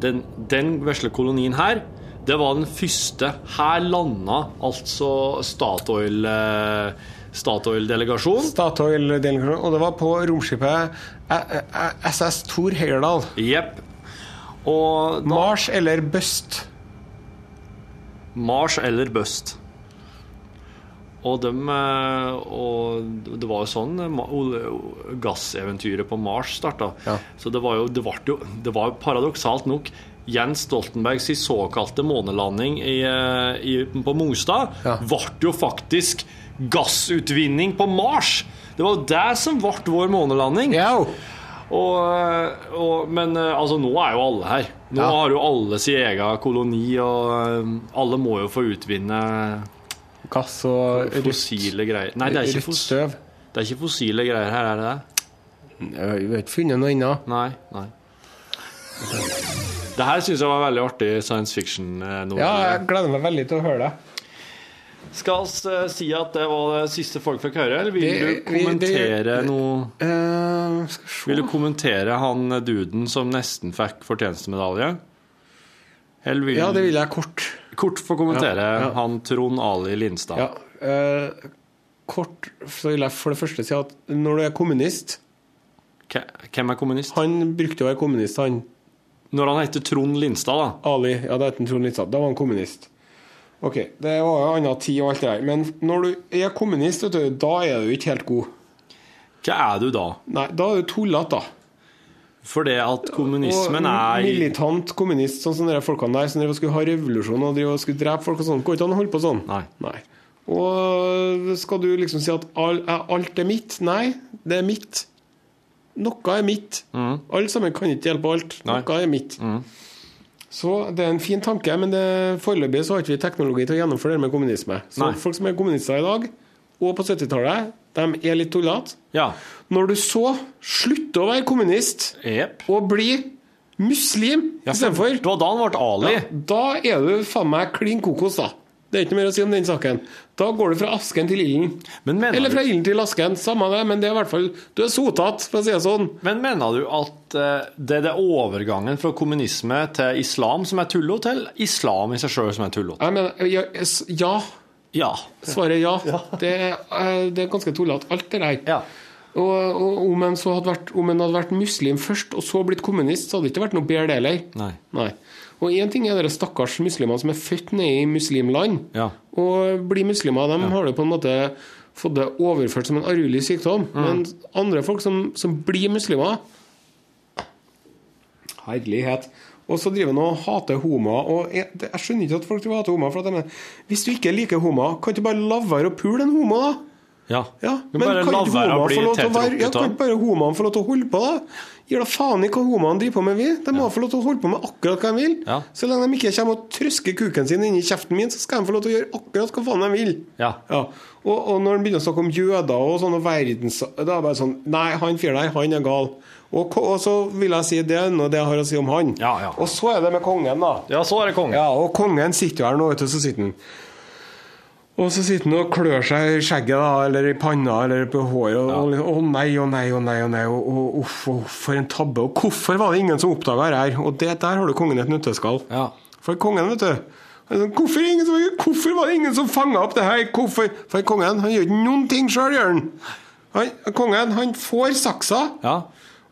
den, den vesle kolonien her det var den første Her landa altså Statoil eh, Statoil-delegasjon. Statoil-delegasjon. Og det var på romskipet eh, eh, SS Thor Heyerdahl. Jepp. Mars eller Bust. Mars eller Bust. Og, dem, eh, og det var jo sånn eh, gasseventyret på Mars starta. Ja. Så det var jo det var jo det var paradoksalt nok Jens Stoltenbergs såkalte månelanding i, eh, i, på Mongstad Ja. ble jo faktisk gassutvinning på Mars! Det var jo det som ble vår månelanding. Ja. Og, og, men altså, nå er jo alle her. Nå har jo alle sin egen koloni, og alle må jo få utvinne Gass og rødt, fossile greier. Nei, det er, ikke støv. det er ikke fossile greier her, er det det? Jeg har ikke funnet noe ennå. Nei. nei. Det her syns jeg var veldig artig science fiction. Noe. Ja, jeg gleder meg veldig til å høre det. Skal vi eh, si at det var det siste folk fikk høre, eller vil Det- du kommentere det- noe uh, vi. Vil du kommentere han eh, duden som nesten fikk fortjenestemedalje? Vil Ja, det vil jeg kort. Kort få kommentere Ja, ja. han Trond Ali Lindstad. Ja. eh, kort så vil jeg for det første si at når du er kommunist Hvem er kommunist? Han brukte å være kommunist, han. Når han heter Trond Lindstad, da. Ali. Ja, det het Trond Lindstad. Da var han kommunist. Ok, det var jo anna tid og alt det der. Men når du er kommunist, du, da er du ikke helt god. Hva er du da? Nei, da er du tullete, da. For det at kommunismen er militant kommunist, sånn som de folkene der som skulle ha revolusjon og og skulle drepe folk og sånn. Går ikke an å holde på sånn. Nei. Og skal du liksom si at er alt er mitt? Nei, det er mitt. Noe er mitt. Alle sammen kan ikke hjelpe alt. Mm. Nei. Mm. Noe er mitt. Så det er en fin tanke, men foreløpig så har ikke vi teknologi til å gjennomføre det med kommunisme. Så Nei. folk som er kommunister i dag, og på 70-tallet, de er litt tullete. Ja. Når du så slutter å være kommunist yep. og blir muslim Ja, for istedenfor, Det var da han ble Ali. ja, da er du faen meg klin kokos, da. Det er ikke noe mer å si om den saken. Da går du fra asken til ilden. Men Eller fra ilden til asken. Samme det, men det er i hvert fall Du er sotete, for å si det sånn. Men mener du at eh, det er det overgangen fra kommunisme til islam som er tullete, eller islam i seg sjøl som er tullete? Ja, ja. Ja. Svaret er ja. Det, er, eh, det er ganske tullete, alt det der. ja. Og, og om, en så hadde vært, om en hadde vært muslim først, og så blitt kommunist, så hadde det ikke vært noe bedre, det heller. Nei. Nei. Og én ting er dere stakkars muslimer som er født nede i muslimland Ja. og blir muslimer. De har det på en måte fått det overført som en arvelig sykdom. Mm. Men andre folk som, som blir muslimer Herlighet. Og så driver han og hater homoer. Og jeg, jeg skjønner ikke at folk driver og hater homoer. For at de, mener, hvis du ikke liker homoer, kan du ikke bare la være å pule en homo, da? ja. Ja, men bare kan ikke homoene ja, bare homoene få lov til å holde på, da? Gir da faen i hva homoene driver på med, vi. De må få lov til å holde på med akkurat hva de vil. Ja. Så lenge de ikke kommer og trøsker kuken sin inni kjeften min, så skal de få lov til å gjøre akkurat hva faen de vil. Ja. Og, og når de begynner å snakke om jøder og sånne verdens... Da er det bare sånn Nei, han fyren der, han er gal. Og, og så vil jeg si det er noe det jeg har å si om han. Ja, ja. Og så er det med kongen, da. Ja, så er det kongen. Ja, og kongen sitter jo her nå, vet du, så sitter han Og så sitter han og klør seg i skjegget, da, eller i panna, eller på håret. Og, og, og nei, å nei, å nei, å nei, og, og uff, for en tabbe. Og hvorfor var det ingen som oppdaga det her? Og det, der har du kongen i et nøtteskall. Ja. For kongen, vet du sånn, hvorfor, ingen som, hvorfor var det ingen som fanga opp det her? Hvorfor? For kongen han gjør ikke noen ting sjøl, gjør han. han. Kongen han får saksa, Ja.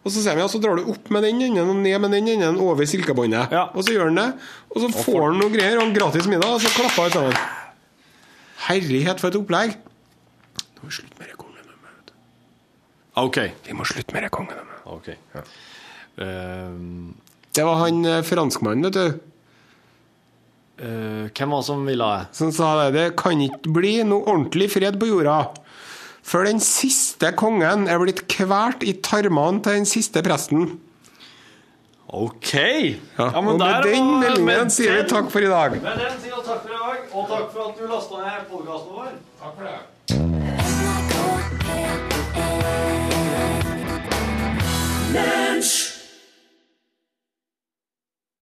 Og så ser vi ja, så drar du opp med den enden og ned med den enden over silkebåndet. Ja. Og så gjør han det. Og så får han noe greier, og en gratis middag, og så klapper alle sammen. Herlighet, for et opplegg. Nå må vi slutte med det kongedømmet. OK. Vi må slutte med det kongedømmet. ok. Um, Det var han eh, franskmannen, vet du, Uh, hvem var det som ville det? som sa det. Det kan ikke bli noe ordentlig fred på jorda. Før den siste kongen er blitt kvalt i tarmene til den siste presten. OK! Ja, men og der med den meldingen med sier vi takk for i dag. Med den sier vi takk for i dag, og takk for at du lasta ned podkasten vår. Takk for det. P1